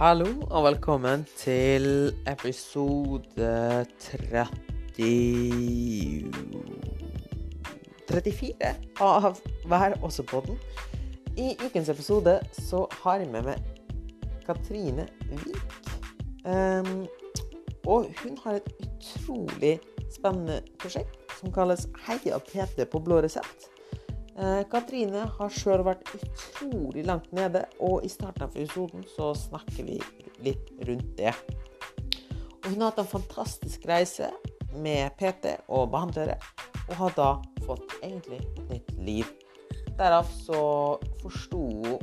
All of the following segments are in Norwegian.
Hallo og velkommen til episode 30 34 av Vær også podden. I ukens episode så har jeg med meg Katrine Wiik. Um, og hun har et utrolig spennende prosjekt som kalles Heia PT på blå resept. Eh, Katrine har sjøl vært utrolig langt nede, og i starten av episoden så snakker vi litt rundt det. Og hun har hatt en fantastisk reise med PT og behandlere, og har da fått egentlig et nytt liv. Derav så forsto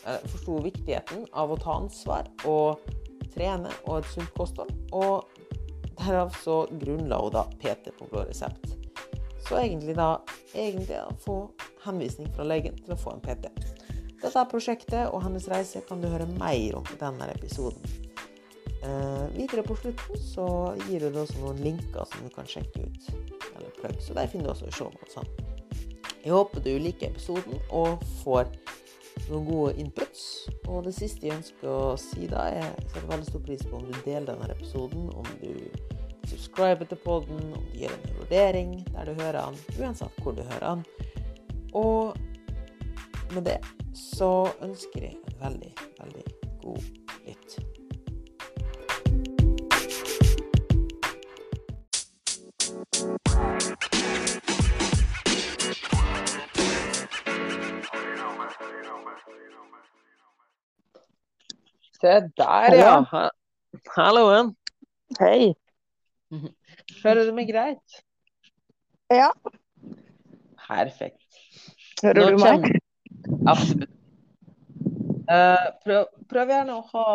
forsto viktigheten av å ta ansvar og trene og et sunt kosthold. Og derav så grunnla hun da PT på blå resept. Så egentlig da egentlig å få henvisning fra legen til å få en PT. Dette er prosjektet og hennes reise kan du høre mer om i denne episoden. Eh, videre på slutten så gir du også noen linker som du kan sjekke ut. Eller plugg, så der finner du også shownotene. Jeg håper du liker episoden og får noen gode inputs. Og det siste jeg ønsker å si da, er jeg setter veldig stor pris på om du deler denne episoden, om du subscribe til poden, om du gir en vurdering der du hører den, uansett hvor du hører den. Og med det så ønsker jeg en veldig, veldig god lytt. Se der, ja. Halloen. Hei. Hører du meg greit? Ja. Perfekt. Hører Nå du meg? Absolutt. Uh, prøv, prøv gjerne å ha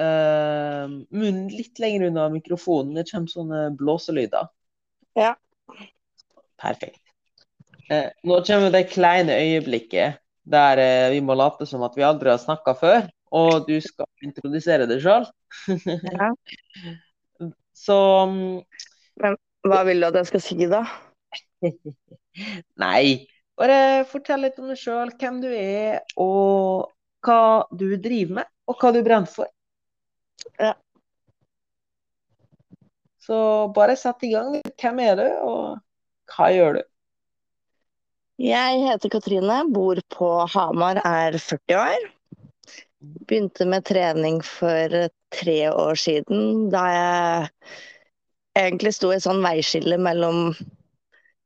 uh, munnen litt lenger unna mikrofonen. Det kommer sånne blåselyder. Ja. Perfekt. Uh, nå kommer det kleine øyeblikket der vi må late som at vi aldri har snakka før, og du skal introdusere deg sjøl. Ja. Så Men Hva vil du at jeg skal si, da? Nei, bare fortell litt om deg sjøl, hvem du er, og hva du driver med, og hva du brenner for. Ja. Så bare sett i gang. Hvem er du, og hva gjør du? Jeg heter Katrine, bor på Hamar, er 40 år. Begynte med trening for tre år siden, da jeg egentlig sto i et sånn veiskille mellom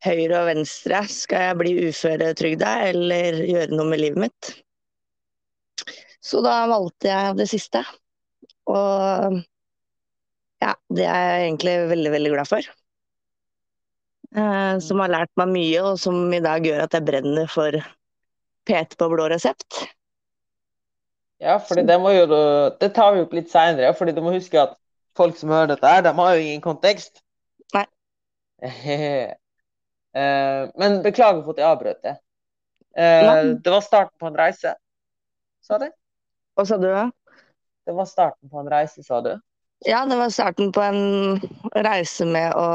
høyre og venstre. Skal jeg bli uføretrygda eller gjøre noe med livet mitt? Så da valgte jeg det siste. Og ja, det er jeg egentlig veldig, veldig glad for. Eh, som har lært meg mye, og som i dag gjør at jeg brenner for PT på blå resept. Ja, for det må jo Det tar vi opp litt seinere, fordi du må huske at folk som hører dette her, de har jo ingen kontekst. Nei. Eh, Men beklager for at jeg avbrøt det. Eh, Det var starten på en reise, sa du? Hva sa du? Det var starten på en reise, sa du? Ja, det var starten på en reise med å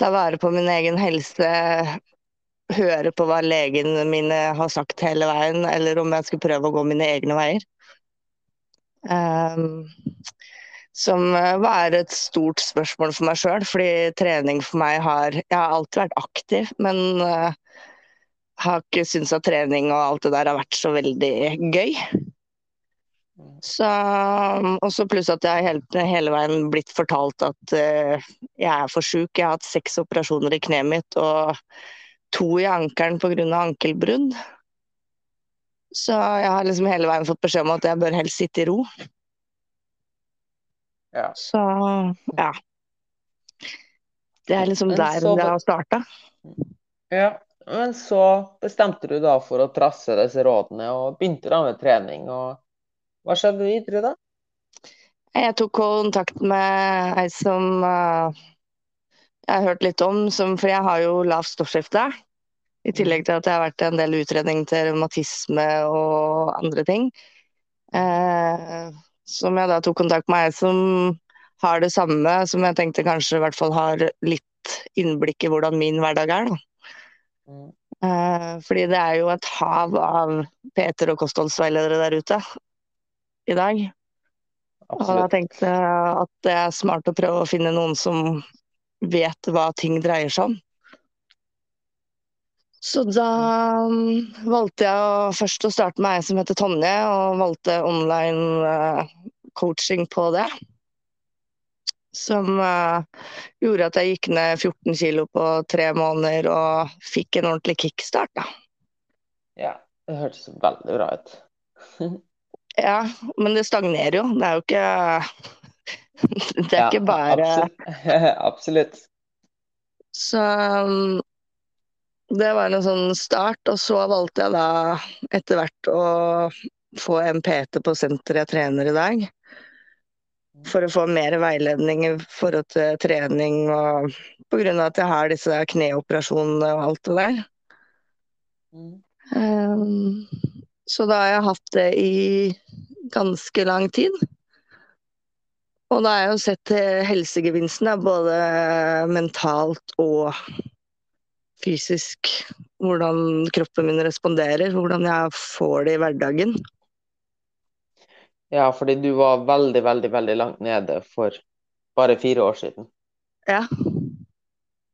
ta vare på min egen helse, høre på hva legene mine har sagt hele veien, eller om jeg skulle prøve å gå mine egne veier. Um, som var et stort spørsmål for meg sjøl, fordi trening for meg har Jeg har alltid vært aktiv, men uh, har ikke syntes at trening og alt det der har vært så veldig gøy. Så, og så pluss at jeg hele, hele veien blitt fortalt at uh, jeg er for sjuk. Jeg har hatt seks operasjoner i kneet mitt og to i ankelen pga. ankelbrudd. Så jeg har liksom hele veien fått beskjed om at jeg bør helst sitte i ro. Ja. Så ja. Det er liksom der så- det har starta. Ja, men så bestemte du da for å trasse disse rådene, og begynte da med trening. Og hva skjedde videre da? Jeg tok kontakt med ei som uh, jeg har hørt litt om, som, for jeg har jo lavt stoffskifte. I tillegg til at jeg har vært en del utredning til revmatisme og andre ting. Eh, som jeg da tok kontakt med ei som har det samme, som jeg tenkte kanskje i hvert fall har litt innblikk i hvordan min hverdag er. Da. Mm. Eh, fordi det er jo et hav av Peter og kostholdsveiledere der ute i dag. Og da tenkte jeg at det er smart å prøve å finne noen som vet hva ting dreier seg om. Så da mm, valgte jeg først å starte med ei som heter Tonje, og valgte online eh, coaching på det. Som eh, gjorde at jeg gikk ned 14 kilo på tre måneder og fikk en ordentlig kickstart. Da. Ja, det hørtes veldig bra ut. Ja, men det stagnerer jo. Det er jo ikke Det er Ja, ikke bare absolutt. Absolutt. Så um, det var en sånn start, og så valgte jeg da etter hvert å få en PT på senteret jeg trener i dag. For å få mer veiledning i forhold til trening og av at jeg har disse kneoperasjonene og alt det der. Mm. Um, så da har jeg hatt det i ganske lang tid. Og da har jeg jo sett helsegevinsten, både mentalt og fysisk. Hvordan kroppen min responderer, hvordan jeg får det i hverdagen. Ja, fordi du var veldig, veldig, veldig langt nede for bare fire år siden. Ja.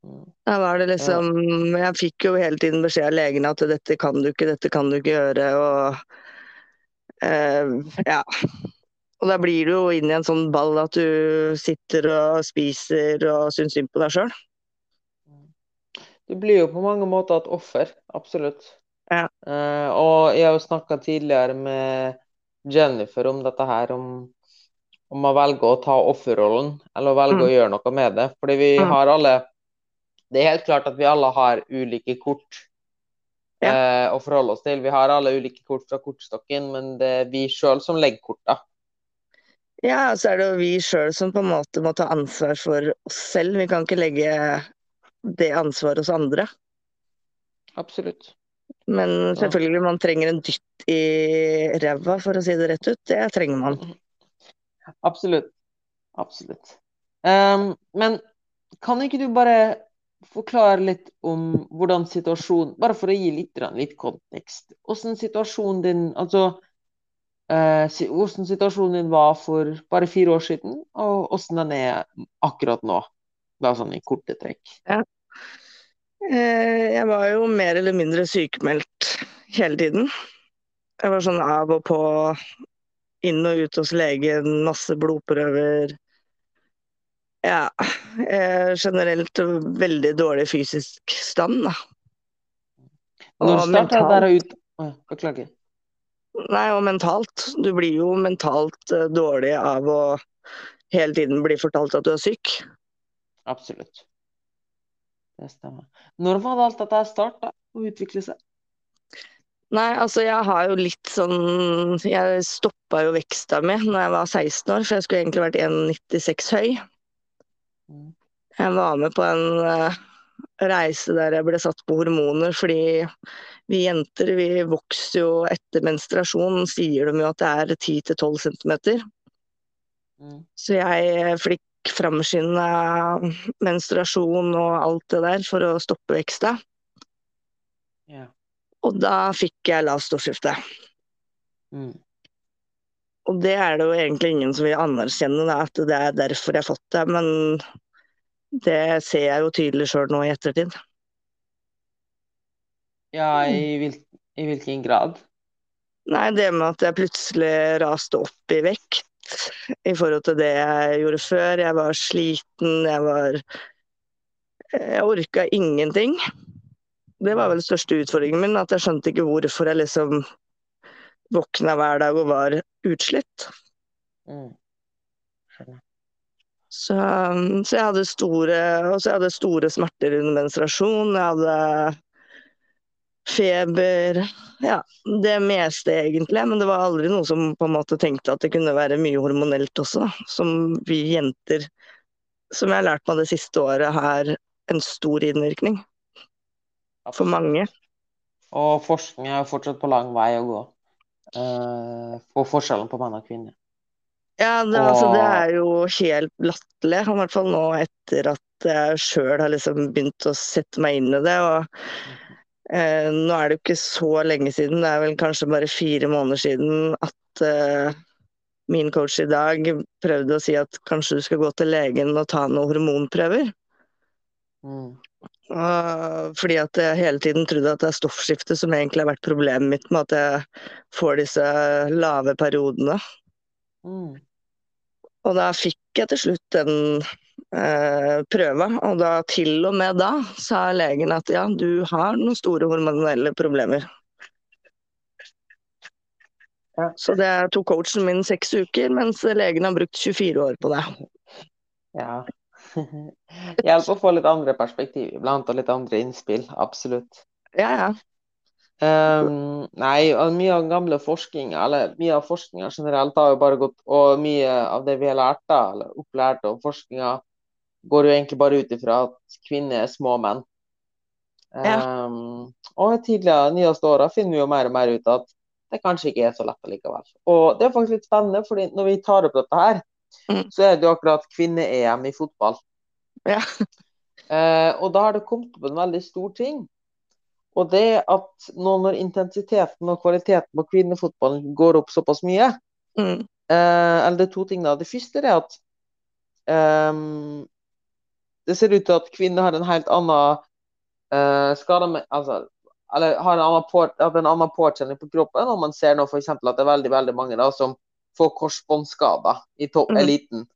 Mm. Da var det liksom Jeg fikk jo hele tiden beskjed av legene at dette kan du ikke, dette kan du ikke gjøre, og eh, ja. Og da blir du jo inn i en sånn ball at du sitter og spiser og syns synd på deg sjøl. Du blir jo på mange måter et offer, absolutt. Ja. Uh, og jeg har jo snakka tidligere med Jennifer om dette her, om, om å velge å ta offerrollen, eller å velge Mm. å gjøre noe med det. Fordi vi Mm. har alle Det er helt klart at vi alle har ulike kort eh, å forholde oss til. Vi har alle ulike kort fra kortstokken, men det er vi sjøl som legger korta. Ja, så er det jo vi sjøl som på en måte må ta ansvar for oss selv. Vi kan ikke legge det ansvaret hos andre. Absolutt. Men selvfølgelig, man trenger en dytt i ræva, for å si det rett ut. Det trenger man. Absolutt. Absolutt. Um, men kan ikke du bare forklare litt om hvordan situasjonen Bare for å gi litt, litt kontekst. Hvordan situasjonen din Altså uh, hvordan situasjonen din var for bare fire år siden, og hvordan den er akkurat nå. Da sånn i korte trekk. Ja. Jeg var jo mer eller mindre sykemeldt hele tiden. Jeg var sånn av og på, inn og ut hos legen, masse blodprøver. Ja, eh, generelt veldig dårlig fysisk stand, da. Når Og starta det der ut Beklager. Nei, og mentalt. Du blir jo mentalt eh, dårlig av å hele tiden bli fortalt at du er syk. Absolutt. Det stemmer. Når var det alt dette starta å utvikle seg? Nei, altså jeg har jo litt sånn Jeg stoppa jo veksta mi når jeg var 16 år, for jeg skulle egentlig vært 1,96 høy. Mm. Jeg var med på en uh, reise der jeg ble satt på hormoner, fordi vi jenter vi vokser jo etter menstruasjon, sier de jo at det er 10-12 cm. Mm. Så jeg fikk framskynda menstruasjon og alt det der for å stoppe veksta. Ja. Og da fikk jeg lavt stoffskifte. Mm. Og det er det jo egentlig ingen som vil anerkjenne, da, at det er derfor jeg har fått det. Men det ser jeg jo tydelig sjøl nå i ettertid. Ja, i, hvil i hvilken grad? Nei, det med at jeg plutselig raste opp i vekt i forhold til det jeg gjorde før. Jeg var sliten, jeg var Jeg orka ingenting. Det var vel den største utfordringen min, at jeg skjønte ikke hvorfor jeg liksom våkna hver dag og var utslitt. Mm. Så, så jeg hadde store Og så jeg hadde store smerter under menstruasjon. Jeg hadde feber. Ja, det meste egentlig. Men det var aldri noe som på en måte tenkte at det kunne være mye hormonelt også. da. Som vi jenter, som jeg har lært meg det siste året, har en stor innvirkning for mange. Og forskning er fortsatt på lang vei å gå på forskjellen på menn og kvinner. Ja, det, altså, det er jo helt latterlig. I hvert fall nå etter at jeg sjøl har liksom begynt å sette meg inn i det. Og Eh, nå er det jo ikke så lenge siden, det er vel kanskje bare fire måneder siden at eh, min coach i dag prøvde å si at kanskje du skal gå til legen og ta noen hormonprøver. Mm. Fordi at jeg hele tiden trodde at det er stoffskiftet som egentlig har vært problemet mitt med at jeg får disse lave periodene. Mm. Og da fikk jeg til slutt den uh, prøva, og da til og med da sa legen at ja, du har noen store hormonelle problemer. Ja. Så det tok coachen min seks uker, mens legen har brukt 24 år på det. Ja. Hjelp å få litt andre perspektiv iblant, og litt andre innspill. Absolutt. Ja, ja. Um, nei, mye av gamle forskning, eller mye av forskninga generelt, har jo bare gått Og mye av det vi har lært, da, eller opplært om forskninga, går jo egentlig bare ut ifra at kvinner er små menn. Ja. Um, og i tidligere nyeste åra finner vi jo mer og mer ut at det kanskje ikke er så lett allikevel. Og det er faktisk litt spennende, fordi når vi tar opp dette her, Mm. så er det jo akkurat kvinne-EM i fotball. Ja. Uh, og da har det kommet opp en veldig stor ting. Og det at nå når intensiteten og kvaliteten på kvinnefotballen går opp såpass mye, Mm. eh, eller det er to ting da. Det første er at eh, det ser ut til at kvinner har en helt annen eh, skade med, altså, eller har en annen, på, en annen påkjenning på kroppen. Og man ser nå f.eks. at det er veldig veldig mange da, som får korsbåndskader i topp, Mhm. eliten.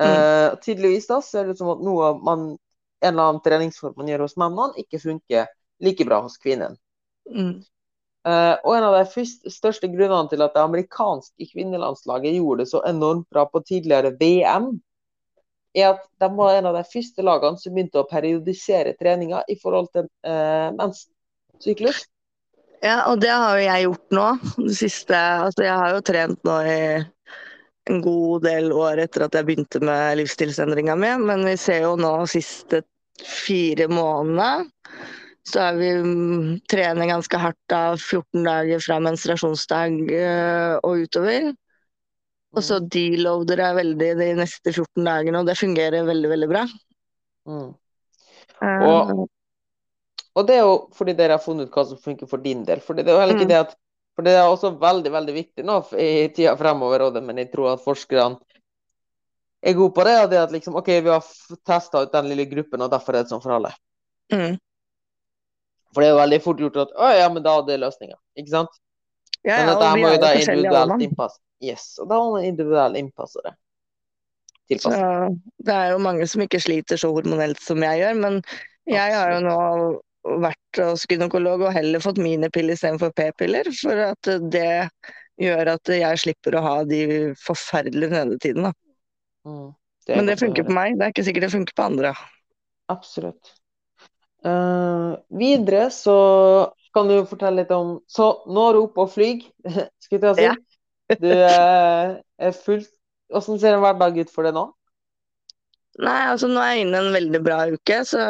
Eh, tydeligvis da ser det ut som at noe man, en eller annen treningsform man gjør hos mennene, ikke funker like bra hos kvinnen. Mm. Uh, og en av de største grunnene til at det amerikanske kvinnelandslaget gjorde det så enormt bra på tidligere VM, er at de var en av de første lagene som begynte å periodisere treninga i forhold til uh, menssyklus. Ja, og det har jo jeg gjort nå. Det siste Altså, jeg har jo trent nå i en god del år etter at jeg begynte med livsstilsendringa mi, men vi ser jo nå siste fire månedene så er vi mm, trener ganske hardt da 14 dager fra menstruasjonsdag øh, og utover. Og så deloader jeg veldig de neste 14 dagene, og det fungerer veldig, veldig bra. Mm. Eh, Og- Og det er jo fordi dere har funnet ut hva som funker for din del. For det er jo heller ikke Mm. det at For det er også veldig, veldig viktig nå i tida fremover, og det, men jeg tror at forskerne er gode på det. Og det at liksom OK, vi har testa ut den lille gruppen, og derfor er det sånn for alle. mm. For det er jo veldig fort gjort at Å ja, men da er det løsninga. Ikke sant? Ja, Men dette må jo da individuelt innpasse. Yes. Og da må man individuelt innpasse det. Så det er jo mange som ikke sliter så hormonelt som jeg gjør, men jeg har jo nå vært hos gynekolog og heller fått minipiller istedenfor p-piller, for at det gjør at jeg slipper å ha de forferdelige nødetidene. Mm. Men det funker på meg, det er ikke sikkert det funker på andre. Absolutt. Eh, videre så kan du fortelle litt om Så nå er du oppe og flyr, skulle jeg å Ja. si. Du eh, er fullt Hvordan ser en hverdag ut for deg nå? Nei, altså nå er jeg inne i en veldig bra uke, så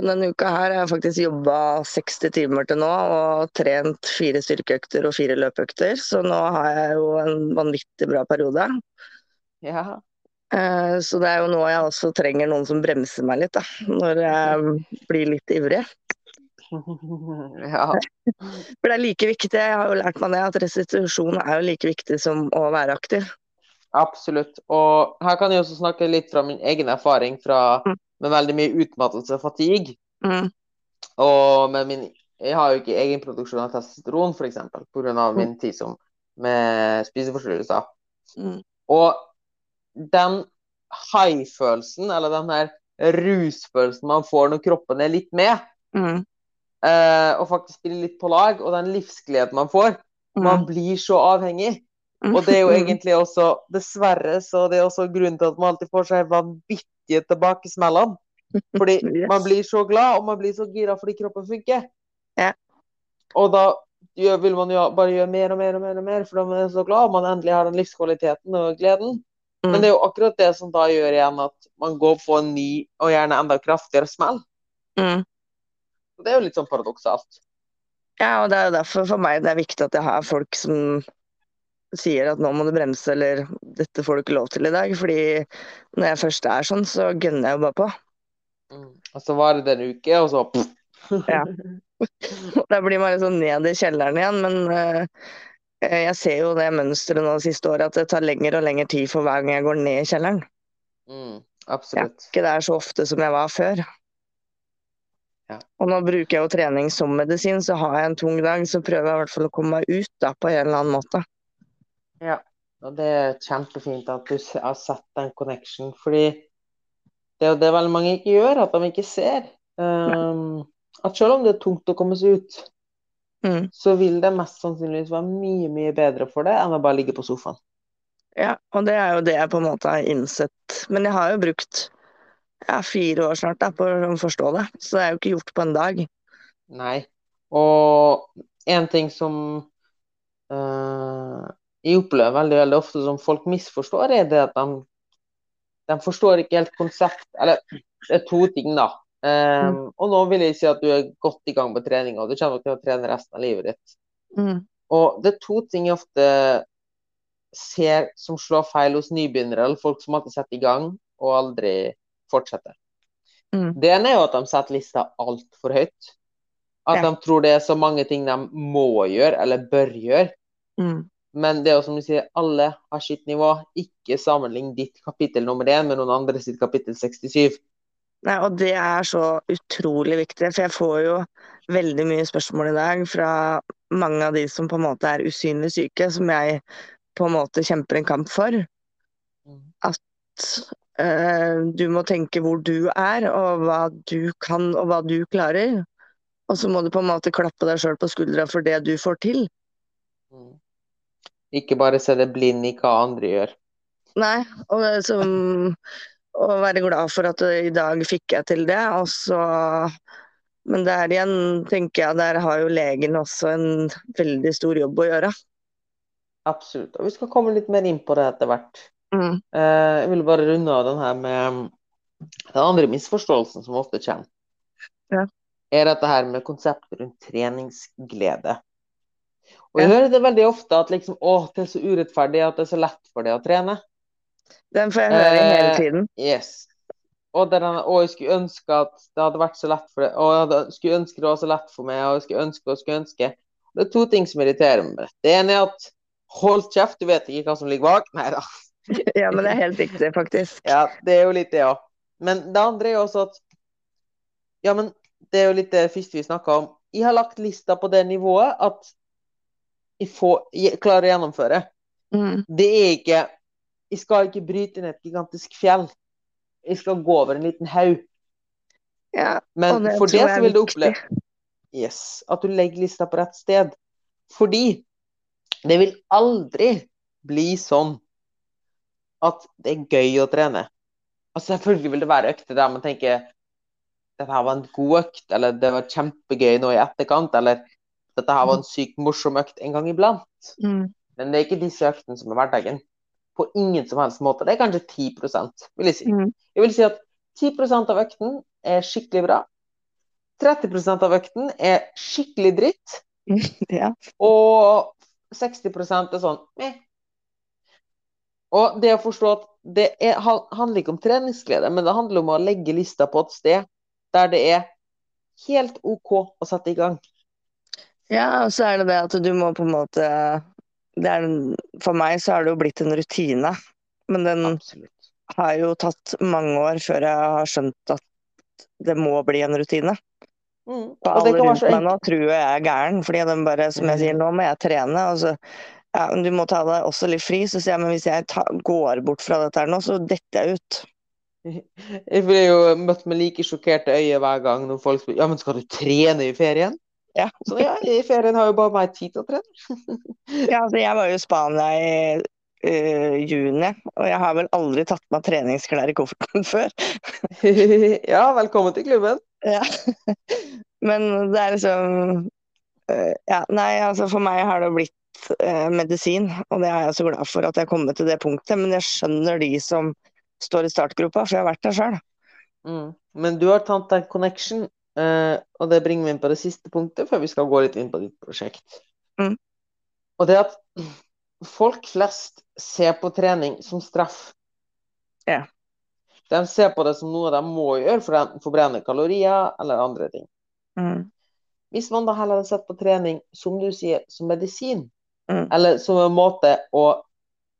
denne uka her har jeg faktisk jobba 60 timer til nå og trent fire styrkeøkter og fire løpeøkter, så nå har jeg jo en vanvittig bra periode. Ja. Eh, Så det er jo nå jeg også trenger noen som bremser meg litt, da. Når jeg blir litt ivrig. ja. For det er like viktig, jeg har jo lært meg det, at restitusjon er jo like viktig som å være aktiv. Absolutt. Og her kan jeg også snakke litt fra min egen erfaring fra, Mm. med veldig mye utmattelse og fatigue. Mm. Og med min Jeg har jo ikke egen produksjon av testosteron, f.eks., pga. min tid som med spiseforstyrrelser. Mm. Og den high-følelsen, eller den her rusfølelsen man får når kroppen er litt med, Mm. eh, og faktisk spiller litt på lag, og den livsgleden man får Man blir så avhengig. Mm. Og det er jo egentlig også, dessverre, så det er også grunnen til at man alltid får seg vanvittige tilbakesmellene. Fordi Yes. man blir så glad, og man blir så gira fordi kroppen funker. Ja. Og da vil man jo bare gjøre mer og mer og mer, og mer, for man er så glad, og man endelig har den livskvaliteten og gleden. Mm. Men det er jo akkurat det som da gjør igjen at man går på en ny, og gjerne enda kraftigere smell. Mm. Det er jo litt sånn paradoksalt. Ja, og det er jo derfor for meg det er viktig at jeg har folk som sier at nå må du bremse, eller dette får du ikke lov til i dag. Fordi når jeg først er sånn, så gønner jeg jo bare på. Mm. Og så var det en uke, og så pff, Ja. Da blir man liksom ned i kjelleren igjen, men uh, jeg ser jo det mønsteret nå det siste året, at det tar lengre og lengre tid for hver gang jeg går ned i kjelleren. Mm, Jeg er ikke der så ofte som jeg var før. Ja. Og nå bruker jeg jo trening som medisin, så har jeg en tung dag, så prøver jeg i hvert fall å komme meg ut da, på en eller annen måte. Ja, og det er kjempefint at du har sett den connection, fordi det er jo det veldig mange ikke gjør, at de ikke ser. Um, at selv om det er tungt å komme seg ut, Mm. så vil det mest sannsynligvis være mye, mye bedre for deg enn å bare ligge på sofaen. Ja, og det er jo det jeg på en måte har innsett. Men jeg har jo brukt ja, fire år snart da, på å forstå det, så det er jo ikke gjort på en dag. Nei. Og en ting som øh, jeg opplever veldig, veldig ofte som folk misforstår, er det at de, de forstår ikke helt konsept Eller det er to ting, da. Eh, Og nå vil jeg si at du er godt i gang med trening, og du kommer til å trene resten av livet ditt. Mm. Og det er to ting jeg ofte ser som slår feil hos nybegynnere, eller folk som alltid setter i gang og aldri fortsetter. Mm. Det ene er jo at de setter lista altfor høyt. At Ja. de tror det er så mange ting de må gjøre, eller bør gjøre. Mm. Men det er jo som du sier, alle har sitt nivå. Ikke sammenlign ditt kapittel nummer én med noen andre sitt kapittel 67. Nei, og det er så utrolig viktig, for jeg får jo veldig mye spørsmål i dag fra mange av de som på en måte er usynlig syke, som jeg på en måte kjemper en kamp for. At øh, du må tenke hvor du er, og hva du kan, og hva du klarer. Og så må du på en måte klappe deg sjøl på skuldra for det du får til. Mm. Ikke bare se det blind i hva andre gjør. Nei, og det som å være glad for at i dag fikk jeg til det, og så Men der igjen tenker jeg der har jo legen også en veldig stor jobb å gjøre. Absolutt. Og vi skal komme litt mer inn på det etter hvert. Mm. Eh, Jeg vil bare runde av den her med den andre misforståelsen som ofte kommer. Ja. Er dette her med konseptet rundt treningsglede. Og jeg hører det veldig ofte at liksom, å, det er så urettferdig at det er så lett for deg å trene. Den får jeg høre hele Eh, tiden. Yes. Og det og, jeg skulle ønske at det hadde vært så lett for deg. Og jeg hadde- skulle ønske det var så lett for meg. Og jeg skulle ønske og skulle ønske. Det er to ting som irriterer meg det. Det ene er at hold kjeft, du vet ikke hva som ligger bak. Nei da. Ja, men det er helt riktig, faktisk. Ja, det er jo litt det, ja. Men det andre er jo også at Ja, men det er jo litt det første vi snakka om. Jeg har lagt lista på det nivået at jeg, får, jeg klarer å gjennomføre. Mm. Det er ikke Jeg skal ikke bryte ned et gigantisk fjell. Jeg skal gå over en liten haug. Ja, Men det for det så vil du oppleve yes, at du legger lista på rett sted. Fordi det vil aldri bli sånn at det er gøy å trene. Altså Selvfølgelig vil det være økter der man tenker dette her var en god økt, eller det var kjempegøy nå i etterkant, eller dette her var en sykt morsom økt en gang iblant. Mm. Men det er ikke disse øktene som er hverdagen. På ingen som helst måte. Det er kanskje 10 vil jeg si. Mm. Jeg vil si at 10% av økten er skikkelig bra. 30% av økten er skikkelig dritt. Ja. Og 60% er sånn meh. Og det å forstå at det er, handler ikke om treningsglede, men det handler om å legge lista på et sted der det er helt OK å sette i gang. ja, og så er det det at du må på en måte er, For meg så har det jo blitt en rutine. Men den Absolutt. har jo tatt mange år før jeg har skjønt at det må bli en rutine. Mm. Og Og alle rundt meg nå tror jeg er gæren, fordi de bare, som jeg sier, nå må jeg trene. Og så, ja, men du må ta deg også litt fri. Så sier jeg, men hvis jeg ta, går bort fra dette her nå, så detter jeg ut. Jeg blir jo møtt med like sjokkerte øyne hver gang når folk spør Ja, men skal du trene i ferien? Ja. Så ja, i ferien har jo bare meg tid til å trene. Ja, altså, jeg var jo i Spania i uh, juni, og jeg har vel aldri tatt med treningsklær i kofferten før. Ja, velkommen til klubben. Ja. Men det er liksom uh, Ja, nei, altså for meg har det blitt eh, medisin, og det er jeg så glad for at jeg har kommet til det punktet. Men jeg skjønner de som står i startgropa, for jeg har vært der sjøl. Mm. Men du har tatt en connection, eh, og det bringer meg inn på det siste punktet, før vi skal gå litt inn på ditt prosjekt. Mm. Og det at folk flest ser på trening som straff. Ja. De ser på det som noe de må gjøre for å forbrenne kalorier eller andre ting. Mm. Hvis man da heller hadde sett på trening, som du sier, som medisin, Mm. eller som en måte å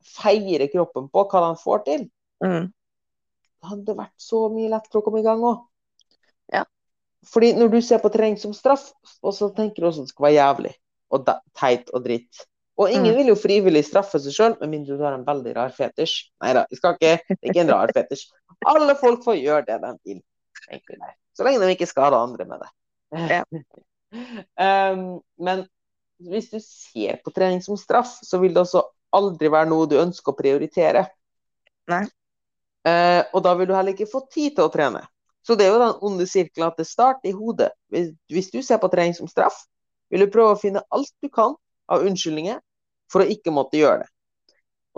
feire kroppen på hva den får til, Mm. da hadde det vært så mye lettere å komme i gang òg. Fordi når du ser på trening som straff, og så tenker du også at det skal være jævlig og da- teit og dritt. Og ingen Mm. vil jo frivillig straffe seg sjøl, med mindre du har en veldig rar fetisj. Nei da, det er ikke en rar fetisj. Alle folk får gjøre det de vil, egentlig. Så lenge de ikke skader andre med det. Ja. um, men hvis du ser på trening som straff, så vil det også aldri være noe du ønsker å prioritere. Nei. Uh, og da vil du heller ikke få tid til å trene. Så det er jo den onde sirkelen at det starter i hodet. Hvis, du ser på trening som straff, vil du prøve å finne alt du kan av unnskyldninger for å ikke måtte gjøre det.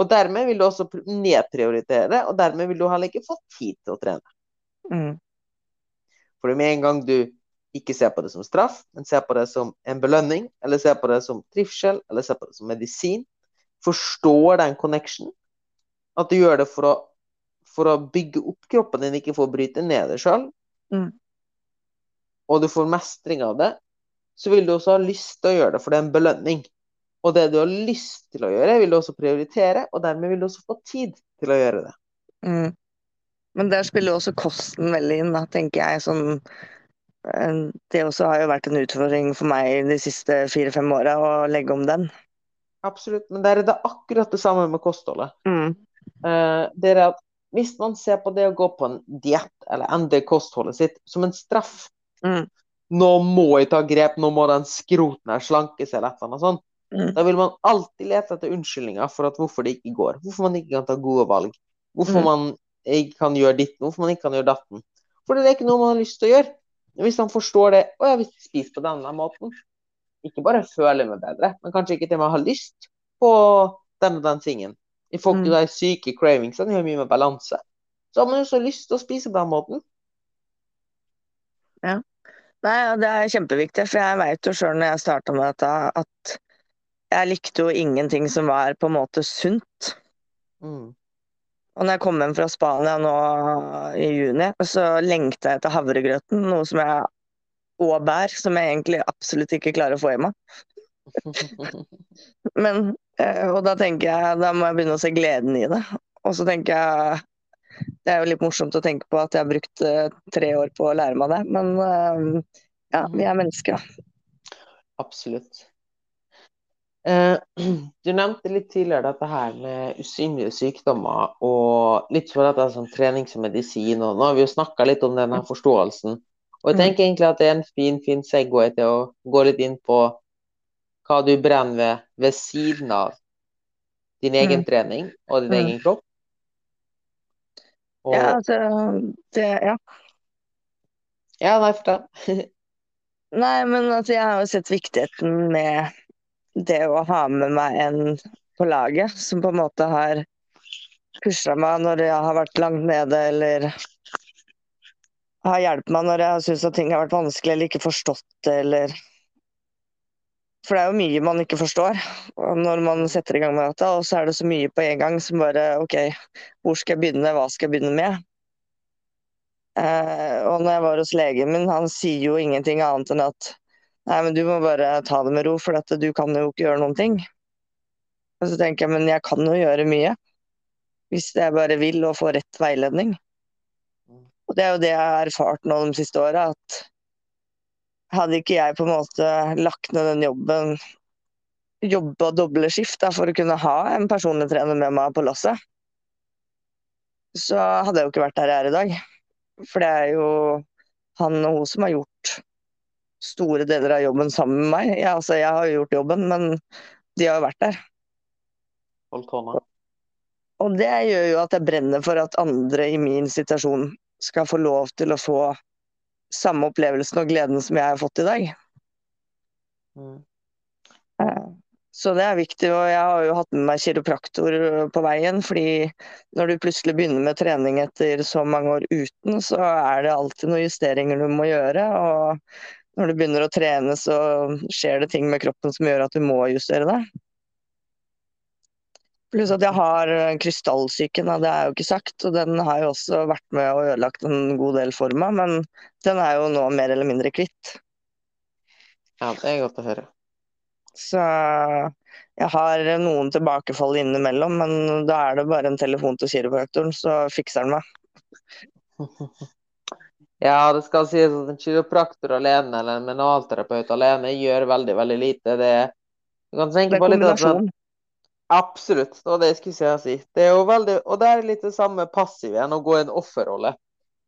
Og dermed vil du også nedprioritere og dermed vil du heller ikke få tid til å trene. Mm. For med en gang du ikke ser på det som straff, men ser på det som en belønning, eller ser på det som trivsel, eller ser på det som medisin, forstår den connection, at du gjør det for å, for å bygge opp kroppen din, ikke for å bryte ned det sjøl, Mm. og du får mestring av det, så vil du også ha lyst til å gjøre det, for det er en belønning. Og det du har lyst til å gjøre, vil du også prioritere, og dermed vil du også få tid til å gjøre det. Mm. Men der spiller også kosten veldig inn, da, tenker jeg. Sånn, det også har jo vært en utfordring for meg de siste fire-fem åra, å legge om den. Absolutt. Men der er det akkurat det samme med kostholdet. Mm. Eh, det er at hvis man ser på det å gå på en diett, eller endre kostholdet sitt, som en straff Mm. Nå må jeg ta grep, nå må den skroten her slanke seg, eller et eller annet sånt. Mm. Da vil man alltid lete etter unnskyldninger for at hvorfor det ikke går. Hvorfor man ikke kan ta gode valg. Hvorfor Mm. man ikke kan gjøre ditten, hvorfor man ikke kan gjøre datten. For det er ikke noe man har lyst til å gjøre. Hvis man forstår det Å ja, hvis jeg spiser på denne måten, ikke bare føler meg bedre, men kanskje ikke til med har lyst på den og den tingen. Jeg får ikke Mm. de syke cravingsene, har mye med balanse. Så har man jo så lyst til å spise på den måten. Nei, det er kjempeviktig, for jeg veit jo sjøl når jeg starta med dette, at jeg likte jo ingenting som var på en måte sunt. Mm. Og når jeg kom hjem fra Spania nå i juni, så lengta jeg etter havregrøten, noe som jeg og bær, som jeg egentlig absolutt ikke klarer å få i meg. Men, eh, og da tenker jeg, da må jeg begynne å se gleden i det. Og så tenker jeg, det er jo litt morsomt å tenke på at jeg har brukt eh, tre år på å lære meg det, men eh, ja, vi er mennesker, da. Absolutt. Eh, du nevnte litt tidligere dette her med usynlige sykdommer, og litt for dette som trening som medisin, og nå har vi jo snakka litt om denne forståelsen. Og jeg Mm. tenker egentlig at det er en fin, fin segway til å gå litt inn på hva du brenner ved ved siden av din egen Mm. trening og din Mm. egen kropp. Og, Ja, altså, det, ja. ja, nei, fortell. Nei, men altså, jeg har jo sett viktigheten med det å ha med meg en på laget, som på en måte har pusha meg når jeg har vært langt nede, eller har hjulpet meg når jeg har syntes at ting har vært vanskelig eller ikke forstått det, eller For det er jo mye man ikke forstår når man setter i gang med dette, og så er det så mye på en gang som bare OK, hvor skal jeg begynne, hva skal jeg begynne med? Eh, og når jeg var hos legen min, han sier jo ingenting annet enn at Nei, men du må bare ta det med ro, for at du kan jo ikke gjøre noen ting. Og så tenker jeg, men jeg kan jo gjøre mye. Hvis jeg bare vil og får rett veiledning. Og det er jo det jeg har erfart nå de siste åra, at hadde ikke jeg på en måte lagt ned den jobben, jobba doble skift da, for å kunne ha en personlig trener med meg på lasset, så hadde jeg jo ikke vært der jeg er i dag. For det er jo han og hun som har gjort store deler av jobben sammen med meg. Jeg, altså, jeg har jo gjort jobben, men de har jo vært der. Og det gjør jo at jeg brenner for at andre i min situasjon skal få lov til å få samme opplevelsen og gleden som jeg har fått i dag. Mm. Eh, Så det er viktig, og jeg har jo hatt med meg kiropraktor på veien, fordi når du plutselig begynner med trening etter så mange år uten, så er det alltid noen justeringer du må gjøre. Og når du begynner å trene, så skjer det ting med kroppen som gjør at du må justere det. Pluss at jeg har krystallsyken, da, det er jo ikke sagt, og den har jo også vært med og ødelagt en god del for meg, men den er jo nå mer eller mindre kvitt. Ja, det er godt å høre. Så jeg har noen tilbakefall innimellom, men da er det bare en telefon til kiropraktoren, så fikser han meg. Ja, det skal sies at en kiropraktor alene eller en mentalterapeut alene gjør veldig, veldig lite. Det, du kan Det er på litt at. Absolutt, det var det jeg skulle si. Det er jo veldig, og det er litt det samme passive igjen, å gå i en offerrolle.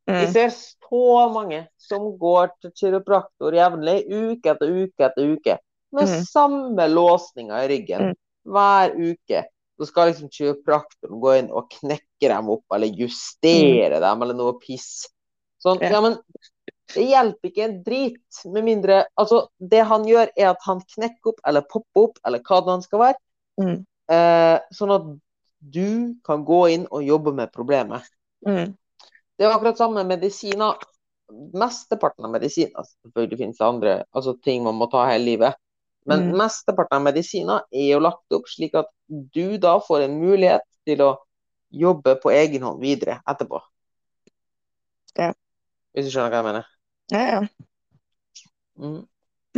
Vi Mm, ser så mange som går til kiropraktor jevnlig, uke etter uke etter uke, med mm. samme låsninga i ryggen Mm. hver uke. Så skal liksom kiropraktoren gå inn og knekke dem opp, eller justere dem, eller noe piss. Sånn, Ja. ja, men det hjelper ikke en drit, med mindre Altså, det han gjør, er at han knekker opp, eller popper opp, eller hva det han skal være, mm, sånn at du kan gå inn og jobbe med problemet. mm, Det er akkurat samme med medisiner. Mesteparten av medisiner Selvfølgelig finnes det andre altså ting man må ta hele livet. Men Mm. mesteparten av medisiner er jo lagt opp slik at du da får en mulighet til å jobbe på egen hånd videre etterpå. Ja. Hvis du skjønner hva jeg mener? ja, ja. Mm.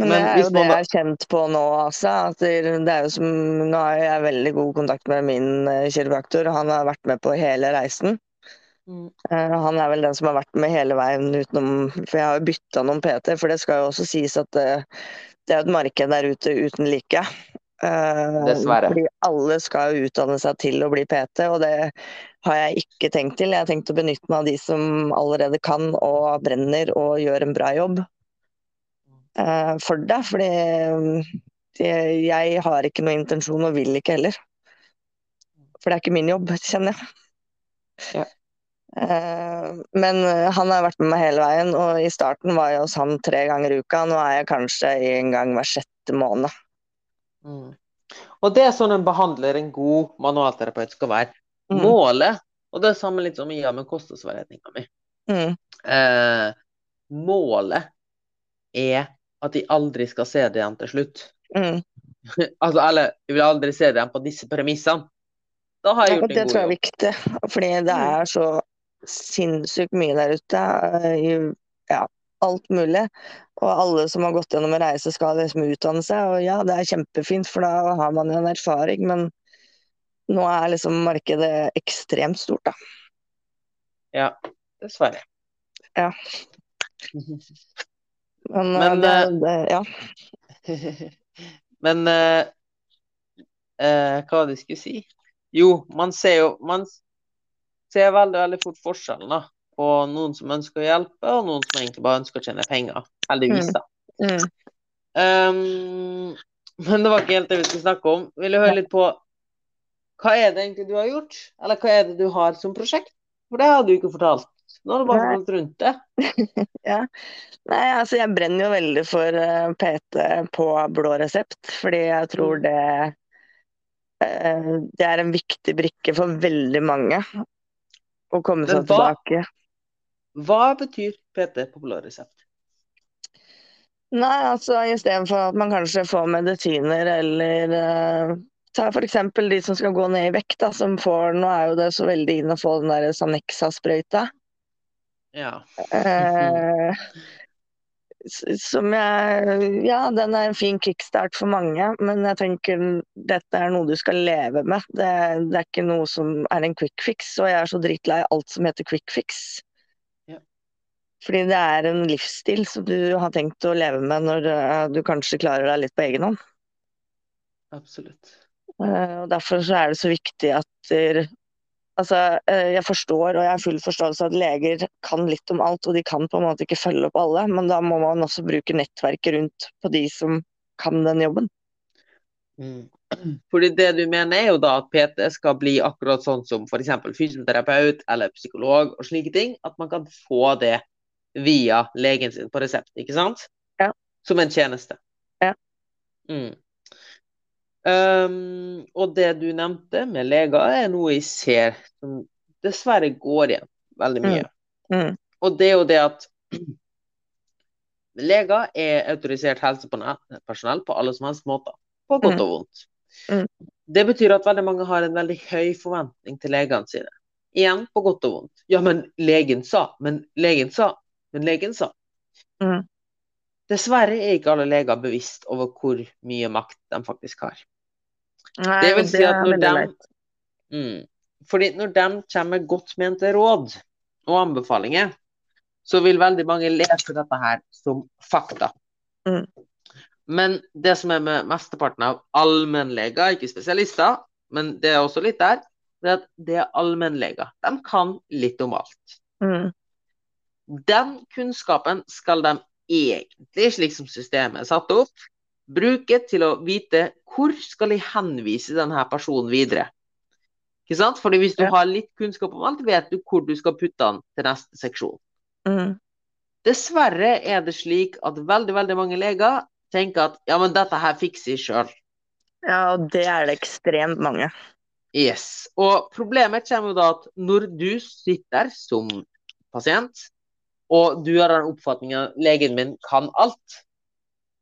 Men, Men det er jo det jeg har kjent på nå, altså. At det er jo som Nå har jeg veldig god kontakt med min eh, kiropraktor, han har vært med på hele reisen. Mm. Eh, Han er vel den som har vært med hele veien utenom For jeg har jo bytta noen PT, for det skal jo også sies at det, det er et marked der ute uten like. Eh, Dessverre. Fordi alle skal jo utdanne seg til å bli PT, og det har jeg ikke tenkt til. Jeg har tenkt å benytte meg av de som allerede kan og brenner og gjør en bra jobb eh, for det. Fordi det, jeg har ikke noe intensjon og vil ikke heller. For det er ikke min jobb, kjenner jeg. Ja. Eh, Men eh, han har vært med meg hele veien, og i starten var jeg hos han tre ganger i uka. Nå er jeg kanskje en gang hver sjette måned. Mm. Og det er sånn en behandler, en god manualterapeut, skal være. Mm. Målet, og det er samme litt som jeg gjør med kostholdsveiledninga mi. Mm. Eh, målet er at de aldri skal se det igjen til slutt. Mm. Altså, eller jeg vil aldri se det igjen på disse premissene. Da har jeg gjort Ja, jobb. det en tror jeg er viktig, fordi det Mm. er så sinnssykt mye der ute. eh, ja, alt mulig. Og alle som har gått gjennom en reise, skal liksom utdanne seg. Og ja, det er kjempefint, for da har man jo en erfaring, men nå er liksom markedet ekstremt stort, da. Ja, dessverre. Ja. Men, eh, Men, det, eh, det, ja. Men eh, eh, hva var det jeg skulle si? Jo, man ser jo Man ser veldig, veldig fort forskjellen da, på noen som ønsker å hjelpe, og noen som egentlig bare ønsker å tjene penger. Heldigvis, da. Mm. Um, men det var ikke helt det vi skulle snakke om. Vil du høre litt på hva er det egentlig du har gjort? Eller hva er det du har som prosjekt? For det har du ikke fortalt. Nå har du bare gått rundt det. Nei, altså jeg brenner jo veldig for eh, PT på blå resept, fordi jeg tror Mm. det eh, Det er en viktig brikke for veldig mange å komme seg hva- tilbake. Hva betyr PT på blå resept? Nei, altså istedenfor at man kanskje får medisiner eller uh, Ta eksempel de som skal gå ned i vekt, da, som får Nå er jo det så veldig inn å få den der Sanexa-sprøyta. Ja. Eh, som jeg Ja, den er en fin kickstart for mange, men jeg tenker dette er noe du skal leve med. Det, det er ikke noe som er en quick fix, og jeg er så drittlei alt som heter quick fix. Ja. Fordi det er en livsstil som du har tenkt å leve med når eh, du kanskje klarer deg litt på egen hånd. Absolutt. Eh, og Derfor så er det så viktig at der, Altså, eh, jeg forstår og jeg har full forståelse at leger kan litt om alt, og de kan på en måte ikke følge opp alle, men da må man også bruke nettverket rundt på de som kan den jobben. Mm. Fordi det du mener er jo da at PT skal bli akkurat sånn som f.eks. fysioterapeut eller psykolog og slike ting. At man kan få det via legen sin på resept, ikke sant? Ja. Som en tjeneste. Ja. Mm. Um, og det du nevnte med leger, er noe jeg ser som dessverre går igjen veldig mye. Mm. Og det er jo det at leger er autorisert helsepersonell på alle som helst måter. På godt Mm. og vondt. Mm. Det betyr at veldig mange har en veldig høy forventning til legene sine. Igjen på godt og vondt. Ja, men legen sa, men legen sa, men legen sa. Mm. dessverre er ikke alle leger bevisst over hvor mye makt de faktisk har. Nei, Det vil si at når de. Mm. Fordi når de kommer med godt mente råd og anbefalinger, så vil veldig mange lese dette her som fakta. Mm. Men det som er med mesteparten av allmennleger, ikke spesialister, men det er også litt der, det er at det er allmennleger. De kan litt om alt. Mm. Den kunnskapen skal de egentlig, slik som systemet er satt opp, bruke til å vite hvor skal jeg henvise denne personen videre. Ikke sant? Fordi hvis du har litt kunnskap om alt, vet du hvor du skal putte den til neste seksjon. Mm. Dessverre er det slik at veldig, veldig mange leger tenker at ja, men dette her fikser jeg sjøl. Ja, og det er det ekstremt mange. Yes. Og problemet kommer jo da at når du sitter som pasient, og du har den oppfatningen legen min kan alt,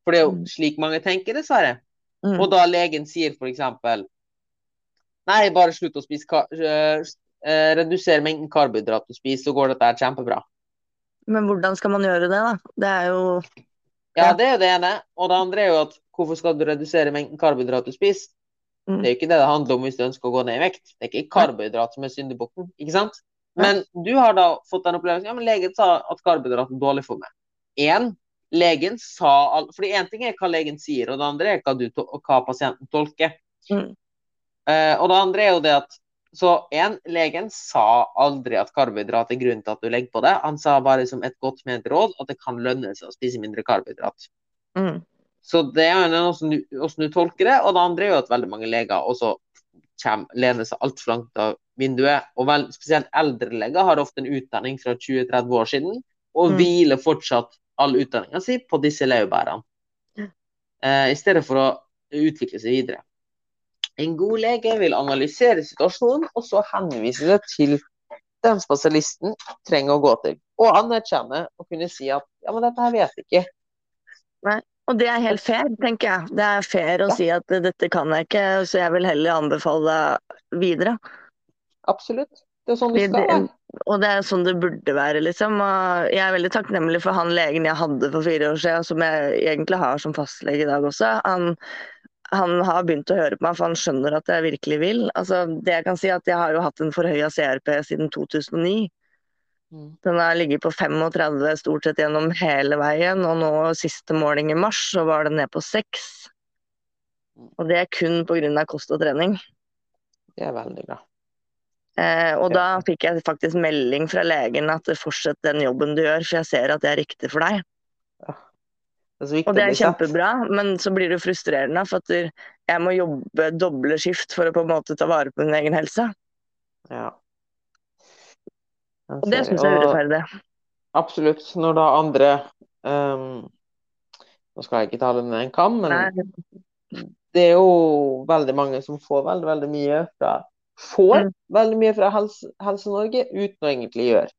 for det er jo Mm. slik mange tenker, dessverre, Mm. og da legen sier eksempel Nei, bare slutt å spise redusere øh, øh, Reduser mengden karbohydrat du spiser, så går dette kjempebra. Men hvordan skal man gjøre det, da? Det er jo Ja, Ja. det er jo det ene. Og det andre er jo at hvorfor skal du redusere mengden karbohydrat du spiser? Mm. Det er jo ikke det det handler om hvis du ønsker å gå ned i vekt. Det er ikke karbohydrat som er syndebukken, ikke sant? Men du har da fått den opplevelsen ja, men legen sa at karbohydrat er dårlig for meg. En, legen sa all... Fordi én ting er hva legen sier, og det andre er hva, du, hva pasienten tolker. Mm. Uh, og det andre er jo det at Så en, legen sa aldri at karbohydrat er grunnen til at du legger på det. Han sa bare som et godt ment råd at det kan lønne seg å spise mindre karbohydrat. mm. Så det er jo hvordan du, hvordan du tolker det. Og det andre er jo at veldig mange leger også kommer, lener seg altfor langt av vinduet. Og vel, spesielt eldre leger har ofte en utdanning fra 20-30 år siden, og Mm. hviler fortsatt all utdanninga si på disse laurbærene. Eh, I stedet for å utvikle seg videre. En god lege vil analysere situasjonen, og så henvise det til den spesialisten trenger å gå til. Og anerkjenne og kunne si at ja, men dette her vet jeg ikke. Nei, Og det er helt fair, tenker jeg. Det er fair å Ja. si at dette kan jeg ikke, så jeg vil heller anbefale videre. Absolutt. Det er sånn det skal være. Og det er sånn det burde være, liksom. Og jeg er veldig takknemlig for han legen jeg hadde for fire år siden, som jeg egentlig har som fastlege i dag også. Han, han har begynt å høre på meg, for han skjønner at jeg virkelig vil. Altså, det jeg kan si er at jeg har jo hatt en forhøya CRP siden 2009. Mm. Den har ligget på 35 stort sett gjennom hele veien, og nå siste måling i mars så var den ned på 6. Og det er kun pga. kost og trening. Det er veldig bra. Eh, og Ja. da fikk jeg faktisk melding fra legen at fortsett den jobben du gjør, for jeg ser at det er riktig for deg. Det er viktig Og det er kjempebra, men så blir det frustrerende for at jeg må jobbe doble skift for å på en måte ta vare på min egen helse. Ja. Og det syns jeg er urettferdig. Absolutt. Når da andre um, Nå skal jeg ikke tale med en kam, men Nei, det er jo veldig mange som får veldig, veldig mye fra Får Mm. veldig mye fra Helse- Helse-Norge uten å egentlig gjøre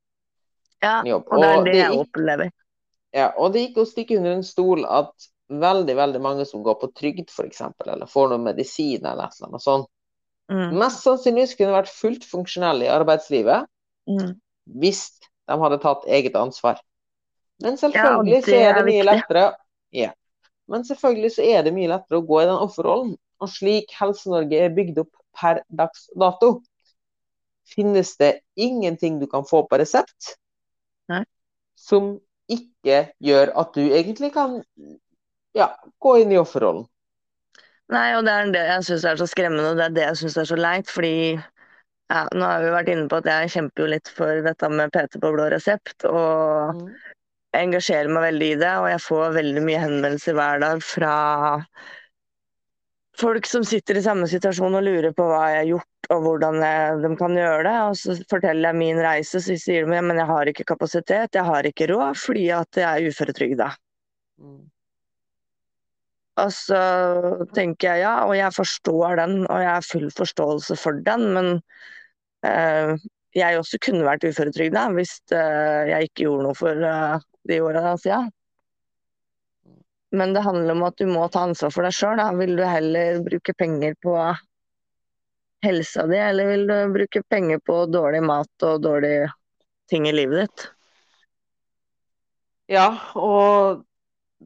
ja, en jobb. og det er det jeg er opplever. Ja, og det gikk å stikke under en stol at veldig, veldig mange som går på trygd, f.eks., eller får noe medisin eller et eller annet sånt, Mm, mest sannsynligvis kunne vært fullt funksjonelle i arbeidslivet mm. hvis de hadde tatt eget ansvar. Men Ja, selvfølgelig så er det mye lettere ja. Men selvfølgelig så er det mye lettere å gå i den offerrollen. Og slik Helse-Norge er bygd opp per dags dato, finnes det ingenting du kan få på resept Nei. som ikke gjør at du egentlig kan ja, gå inn i offerrollen. Nei, og det er det jeg syns er så skremmende, og det er det jeg syns er så leit. Fordi ja, nå har vi vært inne på at jeg kjemper jo litt for dette med PT på blå resept. Og Mm. engasjerer meg veldig i det, og jeg får veldig mye henvendelser hver dag fra folk som sitter i samme situasjon og lurer på hva jeg har gjort og hvordan jeg, de kan gjøre det. Og så forteller jeg min reise, så sier de men jeg har ikke kapasitet, jeg har ikke råd fordi at jeg er uføretrygda. Mm. Og så tenker jeg ja, og jeg forstår den, og jeg har full forståelse for den, men eh, jeg også kunne vært uføretrygda hvis eh, jeg ikke gjorde noe for eh, de åra siden. Men det handler om at du må ta ansvar for deg sjøl. Vil du heller bruke penger på helsa di, eller vil du bruke penger på dårlig mat og dårlige ting i livet ditt? Ja, og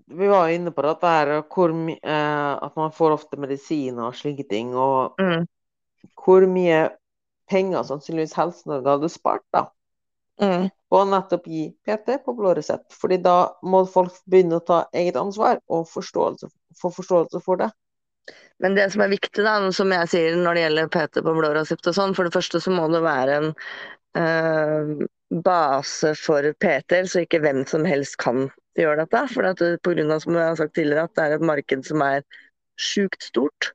vi var jo inne på dette her, hvor, eh, at man får ofte medisiner og slike ting. Og mm. hvor mye penger sannsynligvis Helse-Norge hadde spart da, Mm. Og nettopp gi PT på blå resept. Fordi da må folk begynne å ta eget ansvar og forståelse, få forståelse for det. Men det som er viktig, da, som jeg sier når det gjelder PT på blå resept og sånn, for det første så må det være en øh, base for PT-er, så ikke hvem som helst kan gjøre dette. For at på grunn av, som jeg har sagt tidligere, at det er et marked som er sjukt stort.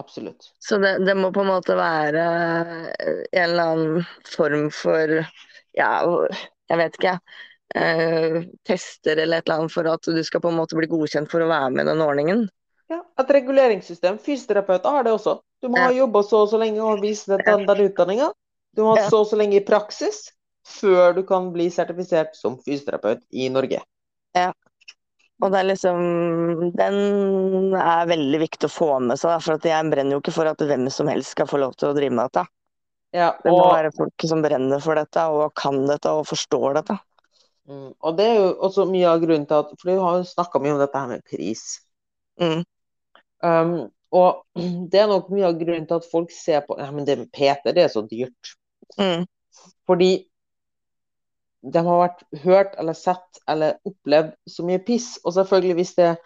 Absolutt. Så det, det må på en måte være en eller annen form for ja, jeg vet ikke, eh, tester eller et eller annet for at du skal på en måte bli godkjent for å være med i den ordningen. Ja, et reguleringssystem. Fysioterapeuter har det også. Du må Ja. ha jobba så og så lenge og vise den, den, den utdanninga. Du må ha så og så lenge i praksis før du kan bli sertifisert som fysioterapeut i Norge. Ja. Og det er liksom Den er veldig viktig å få med seg, da, for jeg brenner jo ikke for at hvem som helst skal få lov til å drive med dette. Ja, Det må og, være folk som brenner for dette, og kan dette og forstår dette. mm, og det er jo også mye av grunnen til at For du har jo snakka mye om dette her med pris. Mm. Um, og det er nok mye av grunnen til at folk ser på ja, men det med PT, det er så dyrt. Mm. Fordi de har vært hørt eller sett eller opplevd så mye piss. Og selvfølgelig hvis det er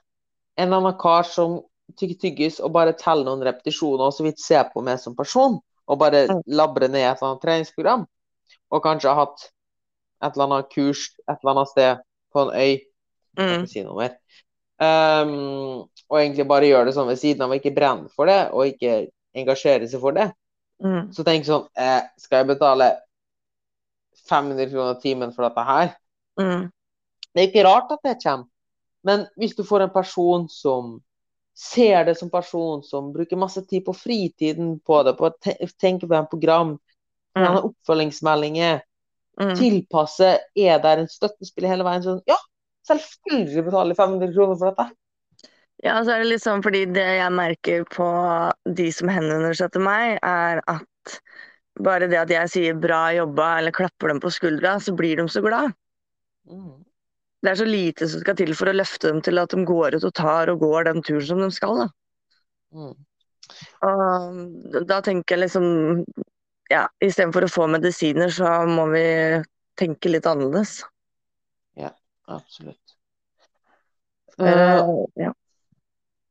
en eller annen kar som tygger tyggis og bare teller noen repetisjoner og så vidt ser på meg som person, og bare labre ned et eller annet treningsprogram, og kanskje ha hatt et eller annet kurs et eller annet sted på en øy, jeg kan Mm. ikke si noe mer, um, og egentlig bare gjør det sånn ved siden av og ikke brenner for det, og ikke engasjere seg for det, Mm. så tenk sånn eh, Skal jeg betale 500 kroner timen for dette her? Mm. Det er ikke rart at det kommer. Men hvis du får en person som ser det som person, som bruker masse tid på fritiden på det, på å te tenke på en program, Mm. oppfølgingsmeldinger, Mm. tilpasse, er der en støttespill hele veien, sånn Ja, selvfølgelig betaler jeg 500 kroner for dette. Ja, så er det litt sånn fordi det jeg merker på de som henvender seg til meg, er at bare det at jeg sier 'bra jobba' eller klapper dem på skuldra, så blir de så glad. Mm. Det er så lite som skal til for å løfte dem til at de går ut og tar og går den turen som de skal. Da. Mm. Og da tenker jeg liksom ja, istedenfor å få medisiner, så må vi tenke litt annerledes. Absolutt. Eh, Eh, ja.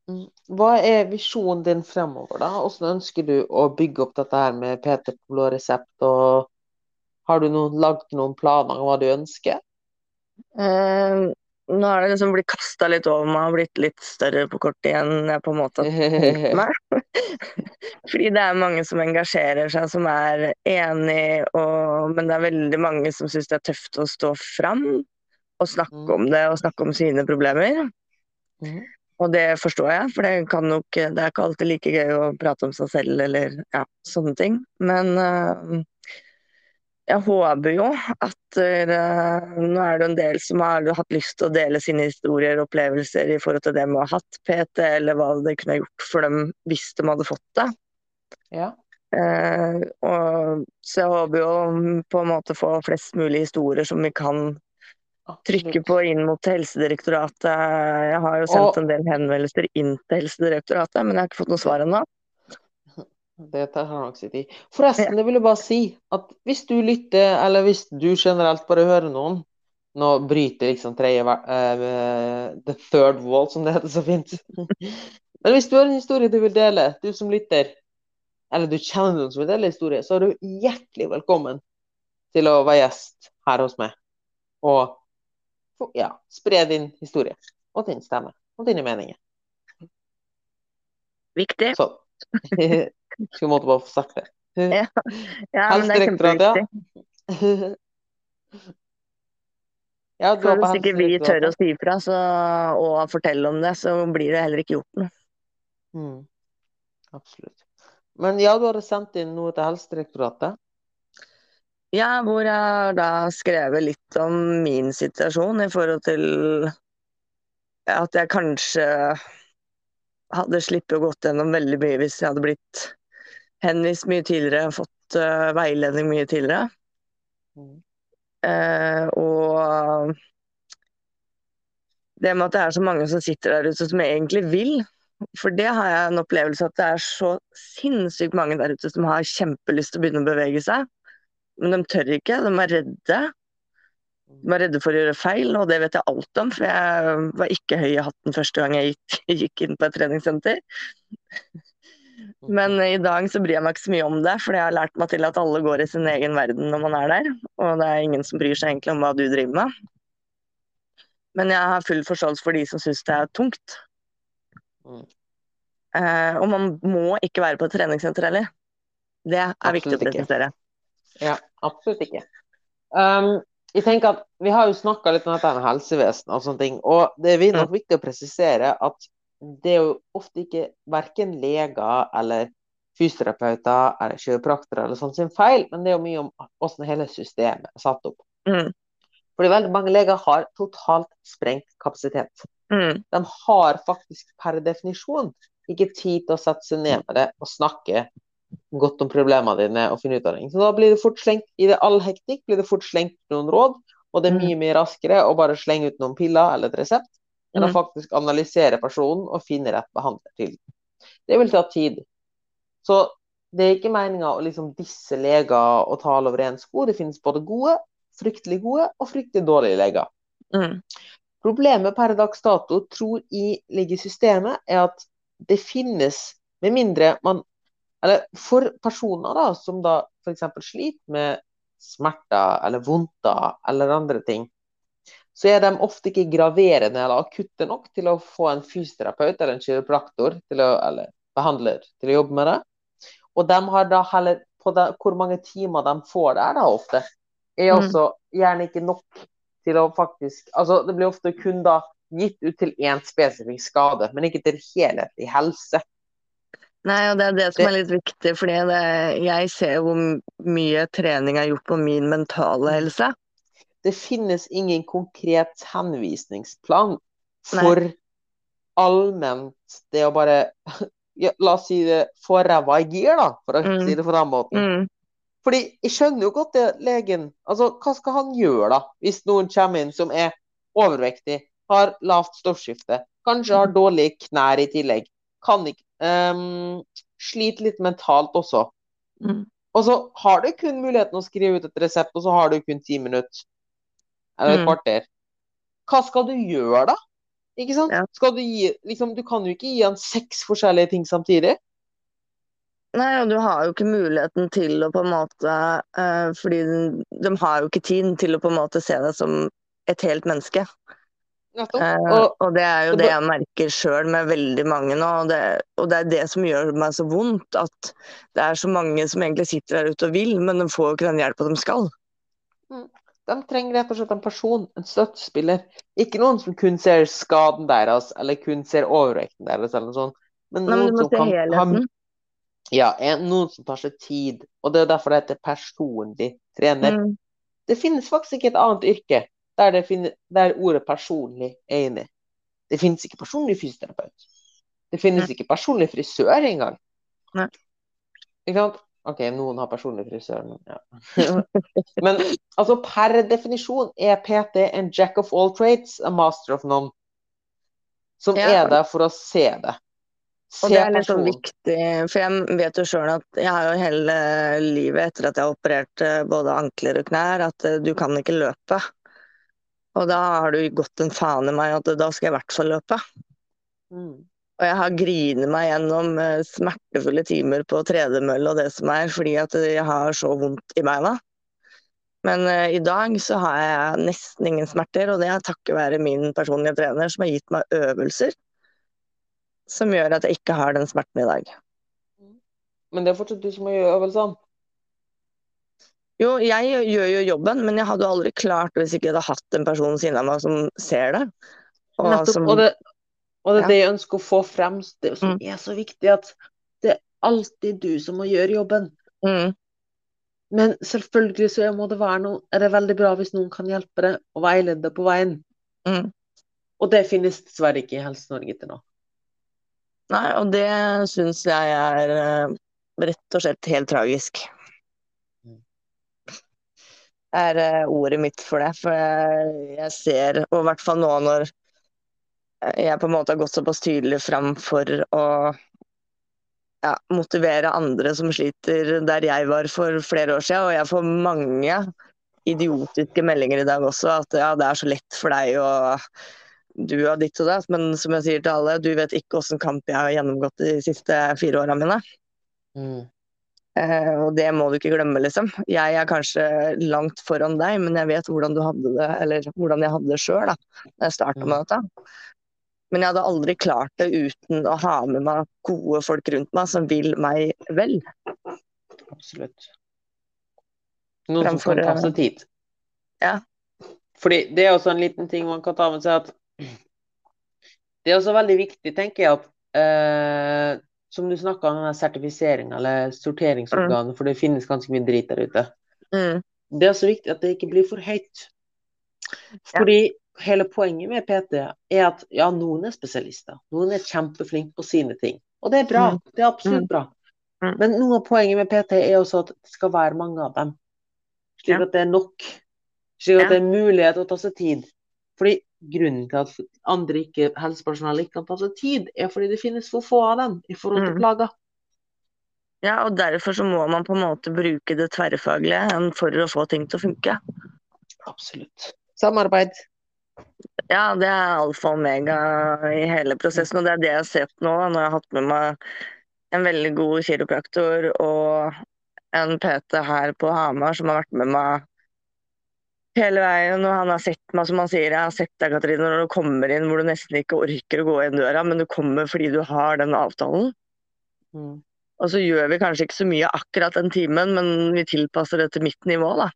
Mm. Hva er visjonen din fremover, da? Hvordan ønsker du å bygge opp dette her med PT på blå resept? Og har du noen, lagd noen planer om hva du ønsker? Eh, nå har det liksom blitt kasta litt over meg og blitt litt større på kortet igjen. Jeg på en måte meg. Fordi det er mange som engasjerer seg, som er enig, og, men det er veldig mange som syns det er tøft å stå fram og snakke Mm. om det og snakke om sine problemer. Mhm. Og det forstår jeg, for det, kan nok, det er ikke alltid like gøy å prate om seg selv eller ja, sånne ting. Men eh, jeg håper jo at uh, Nå er det en del som har hatt lyst til å dele sine historier og opplevelser i forhold til det med å ha hatt PT, eller hva det kunne ha gjort for dem hvis de hadde fått det. Ja. Uh, og, så jeg håper jo på en måte få flest mulig historier som vi kan trykke på inn mot Helsedirektoratet. Jeg har jo sendt Og- en del henvendelser inn til Helsedirektoratet, men jeg har ikke fått noe svar ennå. Det tar nok sin tid. Forresten, det vil jeg bare si at hvis du lytter, eller hvis du generelt bare hører noen Nå bryter liksom tredje eh, The third wall, som det heter så fint. Men hvis du har en historie du vil dele, du som lytter, eller du kjenner noen som vil dele historie, så er du hjertelig velkommen til å være gjest her hos meg. Og ja, spre din historie og din stemme og dine meninger. Viktig. Sånn. Skulle måtte bare få sagt det. Ja. Ja, men det er kjempeviktig. Ja, du For hvis ikke vi tør å si fra og fortelle om det, så blir det heller ikke gjort noe. Mm. Absolutt. Men ja, du hadde sendt inn noe til Helsedirektoratet. Ja, hvor jeg har da skrevet litt om min situasjon i forhold til at jeg kanskje hadde sluppet å gått gjennom veldig mye hvis jeg hadde blitt henvist mye tidligere, fått uh, veiledning mye tidligere. Mm. Uh, og det med at det er så mange som sitter der ute som egentlig vil. For det har jeg en opplevelse at det er så sinnssykt mange der ute som har kjempelyst til å begynne å bevege seg. Men de tør ikke, de er redde. De er redde for å gjøre feil, og det vet jeg alt om, for jeg var ikke høy i hatten første gang jeg gikk, gikk inn på et treningssenter. Men i dag så bryr jeg meg ikke så mye om det, for jeg har lært meg til at alle går i sin egen verden når man er der. Og det er ingen som bryr seg egentlig om hva du driver med. Men jeg har full forståelse for de som syns det er tungt. Mm. Eh, og man må ikke være på et treningssenter heller. Det er Absolutt viktig å presisere. Ja, absolutt ikke. Um, jeg tenker at Vi har jo snakka litt om dette med helsevesen og sånne ting. Og det er nok viktig å presisere at det er jo ofte ikke verken leger eller fysioterapeuter eller kiropraktere eller sånn sin feil, men det er jo mye om hvordan hele systemet er satt opp. Mm. Fordi veldig mange leger har totalt sprengt kapasitet. Mm. De har faktisk per definisjon ikke tid til å sette seg ned med det og snakke godt om problemene dine og finne ut av det. Så da blir det fort slengt i det all hektikk blir det fort slengt noen råd, og det er mye mye raskere å bare slenge ut noen piller eller et resept å Mm. faktisk analysere personen og finne rett behandler til. Det vil ta tid. Så det er ikke meninga å liksom disse leger og tale over én sko. Det finnes både gode, fryktelig gode og fryktelig dårlige leger. Mm. Problemet per dags dato tror jeg ligger i systemet, er at det finnes, med mindre man Eller for personer da, som da f.eks. sliter med smerter eller vondter eller andre ting, så er de ofte ikke graverende eller akutte nok til å få en fysioterapeut eller en kiropraktor til å, eller behandler til å jobbe med det. Og de har da heller på det, hvor mange timer de får der da ofte, er Mm. også gjerne ikke nok til å faktisk Altså det blir ofte kun da gitt ut til én spesifikk skade, men ikke til helhetlig helse. Nei, og det er det som er litt viktig, fordi det, jeg ser hvor mye trening er gjort på min mentale helse. Det finnes ingen konkret henvisningsplan for allment det å bare ja, La oss si det få ræva i gir, da, for å Mm. si det på den måten. Mm. Fordi jeg skjønner jo godt det, legen Altså, hva skal han gjøre, da, hvis noen kommer inn som er overvektig, har lavt stoffskifte, kanskje har dårlige knær i tillegg, kan ikke um, Sliter litt mentalt også. Mm. Og så har du kun muligheten å skrive ut et resept, og så har du kun ti minutter. Eller et Mm. kvarter. Hva skal du gjøre, da? Ikke sant? Ja. Skal du gi liksom, Du kan jo ikke gi han seks forskjellige ting samtidig. Nei, og du har jo ikke muligheten til å på en måte uh, Fordi de har jo ikke tid til å på en måte se deg som et helt menneske. Eh, Og og det er jo det jeg merker sjøl med veldig mange nå. Og det, og det er det som gjør meg så vondt. At det er så mange som egentlig sitter der ute og vil, men de får jo ikke den hjelpa de skal. De trenger rett og slett en person, en støttespiller. Ikke noen som kun ser skaden deres, eller kun ser overvekten deres, eller noe sånt. Men Nei, men noen som kan ha. Ja, en, noen som tar seg tid. Og det er derfor det heter personlig trener. Mm. Det finnes faktisk ikke et annet yrke der, det finne, der ordet personlig er inne. Det finnes ikke personlig fysioterapeut. Det finnes ikke personlig frisør engang. Nei. Ikke sant? OK, noen har personlig frisør, men ja. Men altså, per definisjon er PT en jack of all trades, a master of none. Som Ja. er der for å se det. Og det er litt sånn viktig, for jeg vet jo sjøl at jeg har jo hele livet etter at jeg har operert eh, både ankler og knær, at eh, du kan ikke løpe. Og da har du gått en faen i meg at da skal jeg i hvert fall løpe. Mm. Og jeg har grinet meg gjennom eh, smertefulle timer på tredemølle og det som er, fordi at jeg har så vondt i beina. Men uh, i dag så har jeg nesten ingen smerter, og det er takket være min personlige trener som har gitt meg øvelser som gjør at jeg ikke har den smerten i dag. Men det er fortsatt du som må gjøre øvelsene. Jo, jeg gjør jo jobben, men jeg hadde aldri klart det hvis ikke jeg hadde hatt en person siden av meg som ser det. Og Nettopp. som, Og det, og det er det jeg ønsker å få frem, det som Mm. er så viktig, at det er alltid du som må gjøre jobben. mm, Men selvfølgelig så må det være noe, er det veldig bra hvis noen kan hjelpe deg og veilede deg på veien. mm. Og det finnes dessverre ikke i Helse-Norge til nå. Nei, og det syns jeg er eh, rett og slett helt tragisk. Mm. Det er eh, ordet mitt for det. For jeg, jeg ser, og i hvert fall nå når jeg på en måte har gått såpass tydelig fram for å ja, motivere andre som sliter der jeg var for flere år siden. Og jeg får mange idiotiske meldinger i dag også, at ja, det er så lett for deg og du har ditt og datt. Men som jeg sier til alle, du vet ikke åssen kamp jeg har gjennomgått de siste fire åra mine. Mm. Eh, og det må du ikke glemme, liksom. Jeg er kanskje langt foran deg, men jeg vet hvordan du hadde det, eller hvordan jeg hadde det sjøl da jeg starta Mm. med dette. Men jeg hadde aldri klart det uten å ha med meg gode folk rundt meg som vil meg vel. Absolutt. Noen som kan ta eh, seg tid. ja. Fordi det er også en liten ting man kan ta med seg at Det er også veldig viktig, tenker jeg, at eh, som du snakka om, sertifiseringa eller sorteringsorganet, for det finnes ganske mye drit der ute. Mm. Det er også viktig at det ikke blir for høyt. Fordi hele poenget med PT er at ja, noen er spesialister. Noen er kjempeflinke på sine ting. Og det er bra. Mm. Det er absolutt Mm. bra. Mm. Men noe av poenget med PT er også at det skal være mange av dem. Slik at det er nok. Slik at det er mulighet å ta seg tid. Fordi grunnen til at andre ikke, helsepersonell ikke kan ta seg tid, er fordi det finnes for få av dem i forhold til plager. ja, og derfor så må man på en måte bruke det tverrfaglige for å få ting til å funke. Absolutt. Samarbeid. Ja, det er alfa og omega i hele prosessen, og det er det jeg har sett nå. Når jeg har hatt med meg en veldig god kiropraktor og en PT her på Hamar som har vært med meg hele veien. Og han har sett meg, som han sier, jeg har sett deg, Katrine, når du kommer inn hvor du nesten ikke orker å gå inn døra, men du kommer fordi du har den avtalen. Mm. Og så gjør vi kanskje ikke så mye akkurat den timen, men vi tilpasser det til mitt nivå, da.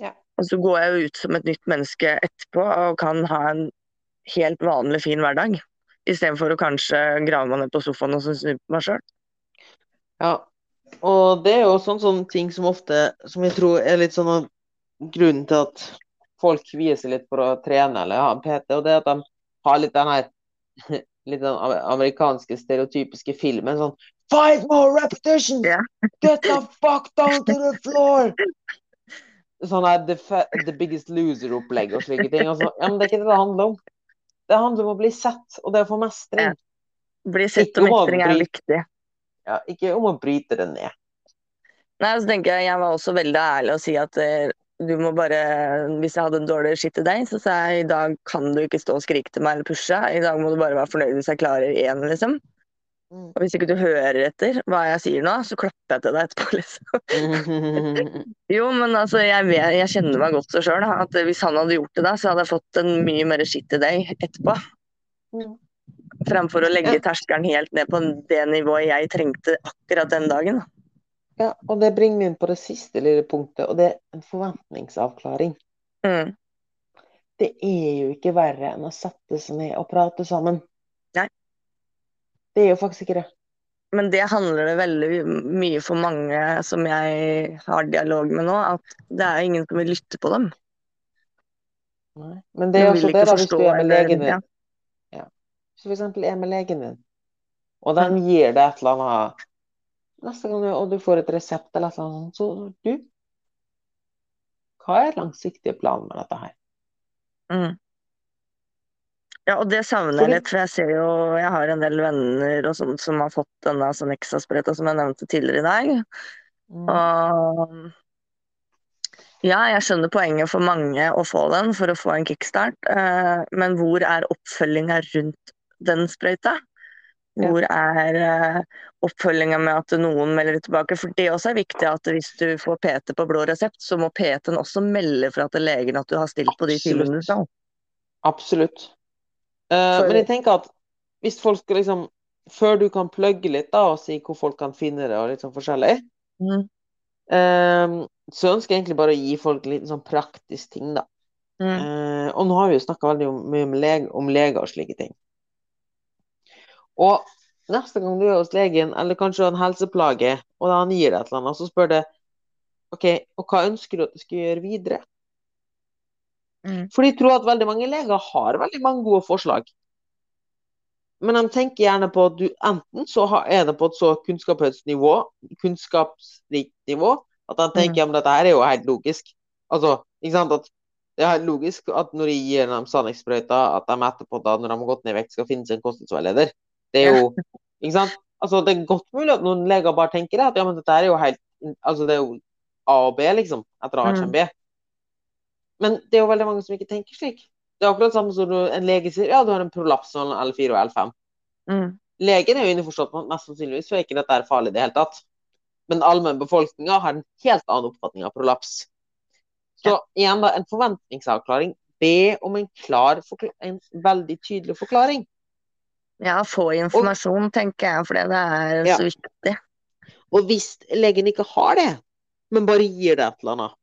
Ja. Og så går jeg jo ut som et nytt menneske etterpå og kan ha en helt vanlig, fin hverdag. Istedenfor å kanskje grave meg ned på sofaen og snu på meg sjøl. Ja, og det er jo sånn sånne ting som ofte, som jeg tror er litt sånn grunnen til at folk kvier seg litt for å trene eller ha en PT, og det er at de har litt den her litt den amerikanske stereotypiske filmen sånn Five more repetitions! Get the fuck down to the floor! Sånn her The, the Biggest Loser-opplegg og slike ting. Altså, ja, men det er ikke det det handler om. Det handler om å bli sett, og det å få mestring. Bli sett Ikke og mestring er viktig. Ja, ikke om å bryte det ned. Nei, så tenker Jeg jeg var også veldig ærlig og si at eh, du må bare Hvis jeg hadde en dårlig skitt til deg, så sa jeg i dag kan du ikke stå og skrike til meg eller pushe. I dag må du bare være fornøyd hvis jeg klarer én, liksom. Og hvis ikke du hører etter hva jeg sier nå, så klapper jeg til deg etterpå, liksom. Jo, men altså, jeg, vet, jeg kjenner meg godt så sjøl, at hvis han hadde gjort det da, så hadde jeg fått en mye mer skitt i deg etterpå. Mm. Fremfor å legge Ja. terskelen helt ned på det nivået jeg trengte akkurat den dagen. da. Ja, og det bringer meg inn på det siste lille punktet, og det er en forventningsavklaring. Mm. Det er jo ikke verre enn å sette seg ned og prate sammen. Det er jo faktisk ikke det. Men det handler det veldig mye for mange som jeg har dialog med nå, at det er ingen som vil lytte på dem. Nei. Men det er også det da, hvis du er med legen din. ja. Hvis du eksempel er med legen din, og de gir deg et eller annet neste gang, du- og du får et resept eller et eller annet, så du, hva er langsiktige planen med dette her? Mm. Ja, og det savner jeg litt, for jeg ser jo Jeg har en del venner og sånt som har fått denne sånn Nexa-sprøyta som jeg nevnte tidligere i dag. Mm. Og ja, jeg skjønner poenget for mange å få den for å få en kickstart, eh, men hvor er oppfølginga rundt den sprøyta? Hvor er eh, oppfølginga med at noen melder tilbake? For det også er viktig at hvis du får PT på blå resept, så må PT-en også melde fra til legen at du har stilt på de timene du. Absolutt. Eh, For- men jeg tenker at hvis folk skal liksom Før du kan plugge litt da, og si hvor folk kan finne det, og litt sånn forskjellig, Mm. eh, så ønsker jeg egentlig bare å gi folk litt sånn praktisk ting, da. Mm. Uh, og nå har vi jo snakka veldig mye om, leg, om leger og slike ting. Og neste gang du er hos legen, eller kanskje har en helseplage, og han gir deg et eller annet, så spør det OK, og hva ønsker du at du skal gjøre videre? Mm. For de tror at veldig mange leger har veldig mange gode forslag. Men de tenker gjerne på at du enten så er det på et så kunnskapsnivå, kunnskapsrikt nivå, at de tenker Mm. at dette her er jo helt logisk. Altså, ikke sant, at Det er helt logisk at når de gir dem Sanic-sprøyta, at de etterpå, da, når de har gått ned i vekt, skal finne seg en kostnadsveileder. Det er jo Ikke sant? Altså, det er godt mulig at noen leger bare tenker det, at ja, men dette er jo helt Altså, det er jo A og B, liksom, etter A kommer B. Men det er jo veldig mange som ikke tenker slik. Det er akkurat samme som en lege sier ja, du har en prolaps mellom L4 og L5. Mm. Legen er jo innforstått med at mest sannsynligvis så er ikke dette farlig i det hele tatt. Men allmennbefolkninga har en helt annen oppfatning av prolaps. Så igjen da, en forventningsavklaring. Be om en klar, en veldig tydelig forklaring. Ja, få informasjon, og, tenker jeg, for det er ja. så viktig. Og hvis legen ikke har det, men bare gir det et eller annet,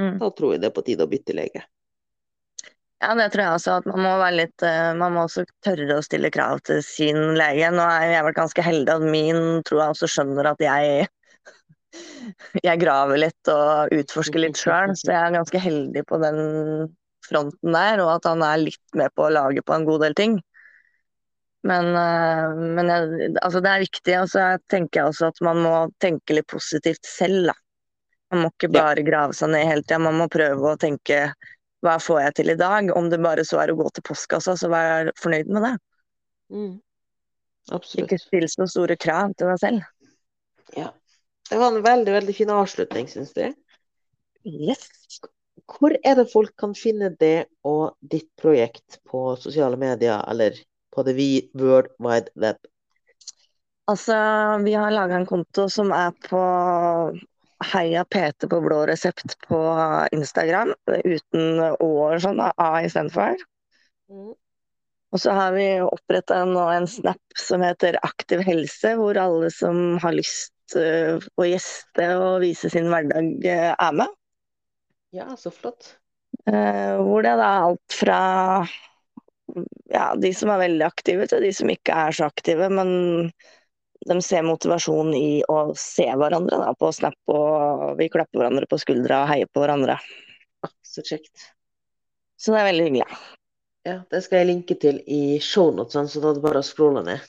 mm. da tror jeg det er på tide å bytte lege. Ja, det tror jeg også. At man må være litt eh, Man må også tørre å stille krav til sin lege. Nå er jeg vel ganske heldig at min tror jeg også skjønner at jeg jeg graver litt og utforsker litt sjøl, så jeg er ganske heldig på den fronten der, og at han er litt med på å lage på en god del ting. Men, eh, men jeg, altså det er viktig. Og så tenker jeg også at man må tenke litt positivt selv, da. Man må ikke bare grave seg ned hele tida. Man må prøve å tenke hva får jeg til i dag? Om det bare så er å gå til postkassa, så vær fornøyd med det. Mm. Absolutt. Ikke still så store krav til deg selv. Ja. Det var en veldig, veldig fin avslutning, syns jeg. Yes. Hvor er det folk kan finne det og ditt projekt på sosiale medier, eller på the world wide web? Altså, vi har laga en konto som er på Heia PT på blå resept på Instagram, uten Å og sånn, A istedenfor. Mm. Og så har vi oppretta en snap som heter Aktiv helse, hvor alle som har lyst uh, å gjeste og vise sin hverdag, uh, er med. Ja, så flott. Uh, hvor det er alt fra ja, de som er veldig aktive, til de som ikke er så aktive. Men de ser motivasjon i å se hverandre da, på Snap, og vi klapper hverandre på skuldra og heier på hverandre. Så kjekt. Så det er veldig hyggelig. Ja, det skal jeg linke til i shownotene, så da er det bare å scrolle ned.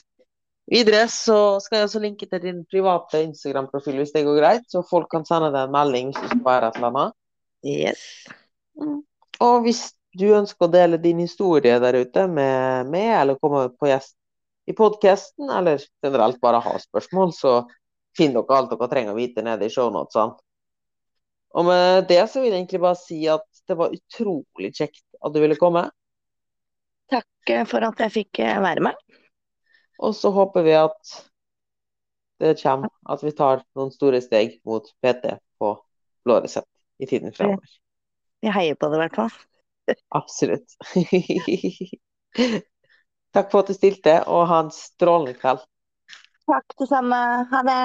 Videre så skal jeg også linke til din private Instagram-profil hvis det går greit, så folk kan sende deg en melding hvis det skal være et eller annet. Yes. Mm. Og hvis du ønsker å dele din historie der ute med meg, eller komme på gjest i podkasten, eller generelt bare ha spørsmål, så finner dere alt dere trenger å vite nede i shownotesene. Og med det så vil jeg egentlig bare si at det var utrolig kjekt at du ville komme. Takk for at jeg fikk eh, være med. Og så håper vi at det kommer, at vi tar noen store steg mot PT på blå resept i tiden fremover. Vi heier på det i hvert fall. Absolutt. Takk for at du stilte, og ha en strålende kveld. Takk, det samme. Ha det.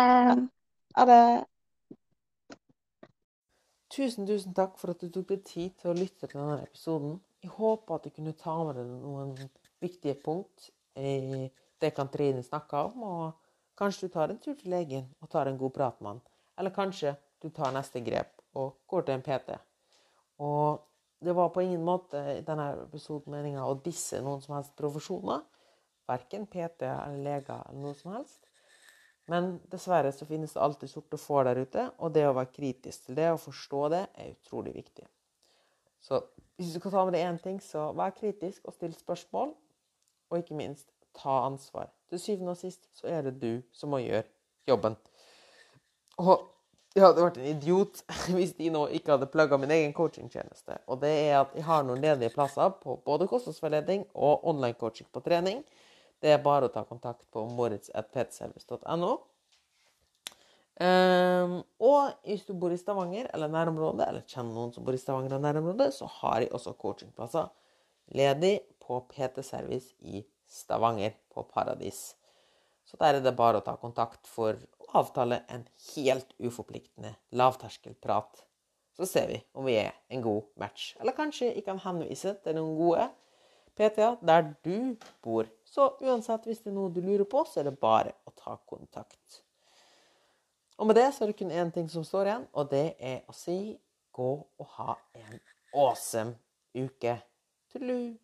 Ha det. Tusen, tusen takk for at du tok deg tid til å lytte til denne episoden. Jeg håper at du kunne ta med deg noen viktige punkt i det Katrine snakka om. Og kanskje du tar en tur til legen og tar en god prat med han. Eller kanskje du tar neste grep og går til en PT. Og det var på ingen måte i denne episoden meninga å disse noen som helst profesjoner. Verken PT eller leger eller noe som helst. Men dessverre så finnes det alltid sorte får der ute, og det å være kritisk til det og forstå det er utrolig viktig. Så hvis du kan ta med deg én ting, så vær kritisk og still spørsmål. Og ikke minst, ta ansvar. Til syvende og sist så er det du som må gjøre jobben. Og jeg hadde vært en idiot hvis de nå ikke hadde plugga min egen coachingtjeneste. Og det er at jeg har noen ledige plasser på både kostnadsforledning og online coaching på trening. Det er bare å ta kontakt på moritz.petservice.no. Um, ehm, og hvis du bor i Stavanger eller nærområdet, eller kjenner noen som bor i Stavanger og nærområdet, så har jeg også coachingplasser ledig på PT Service i Stavanger, på Paradis. Så der er det bare å ta kontakt for avtale en helt uforpliktende lavterskelprat. Så ser vi om vi er en god match. Eller kanskje jeg kan henvise til noen gode PTA der du bor. Så uansett, hvis det er noe du lurer på, så er det bare å ta kontakt. Og med det så er det kun én ting som står igjen, og det er å si gå og ha en awesome uke. Tudelu!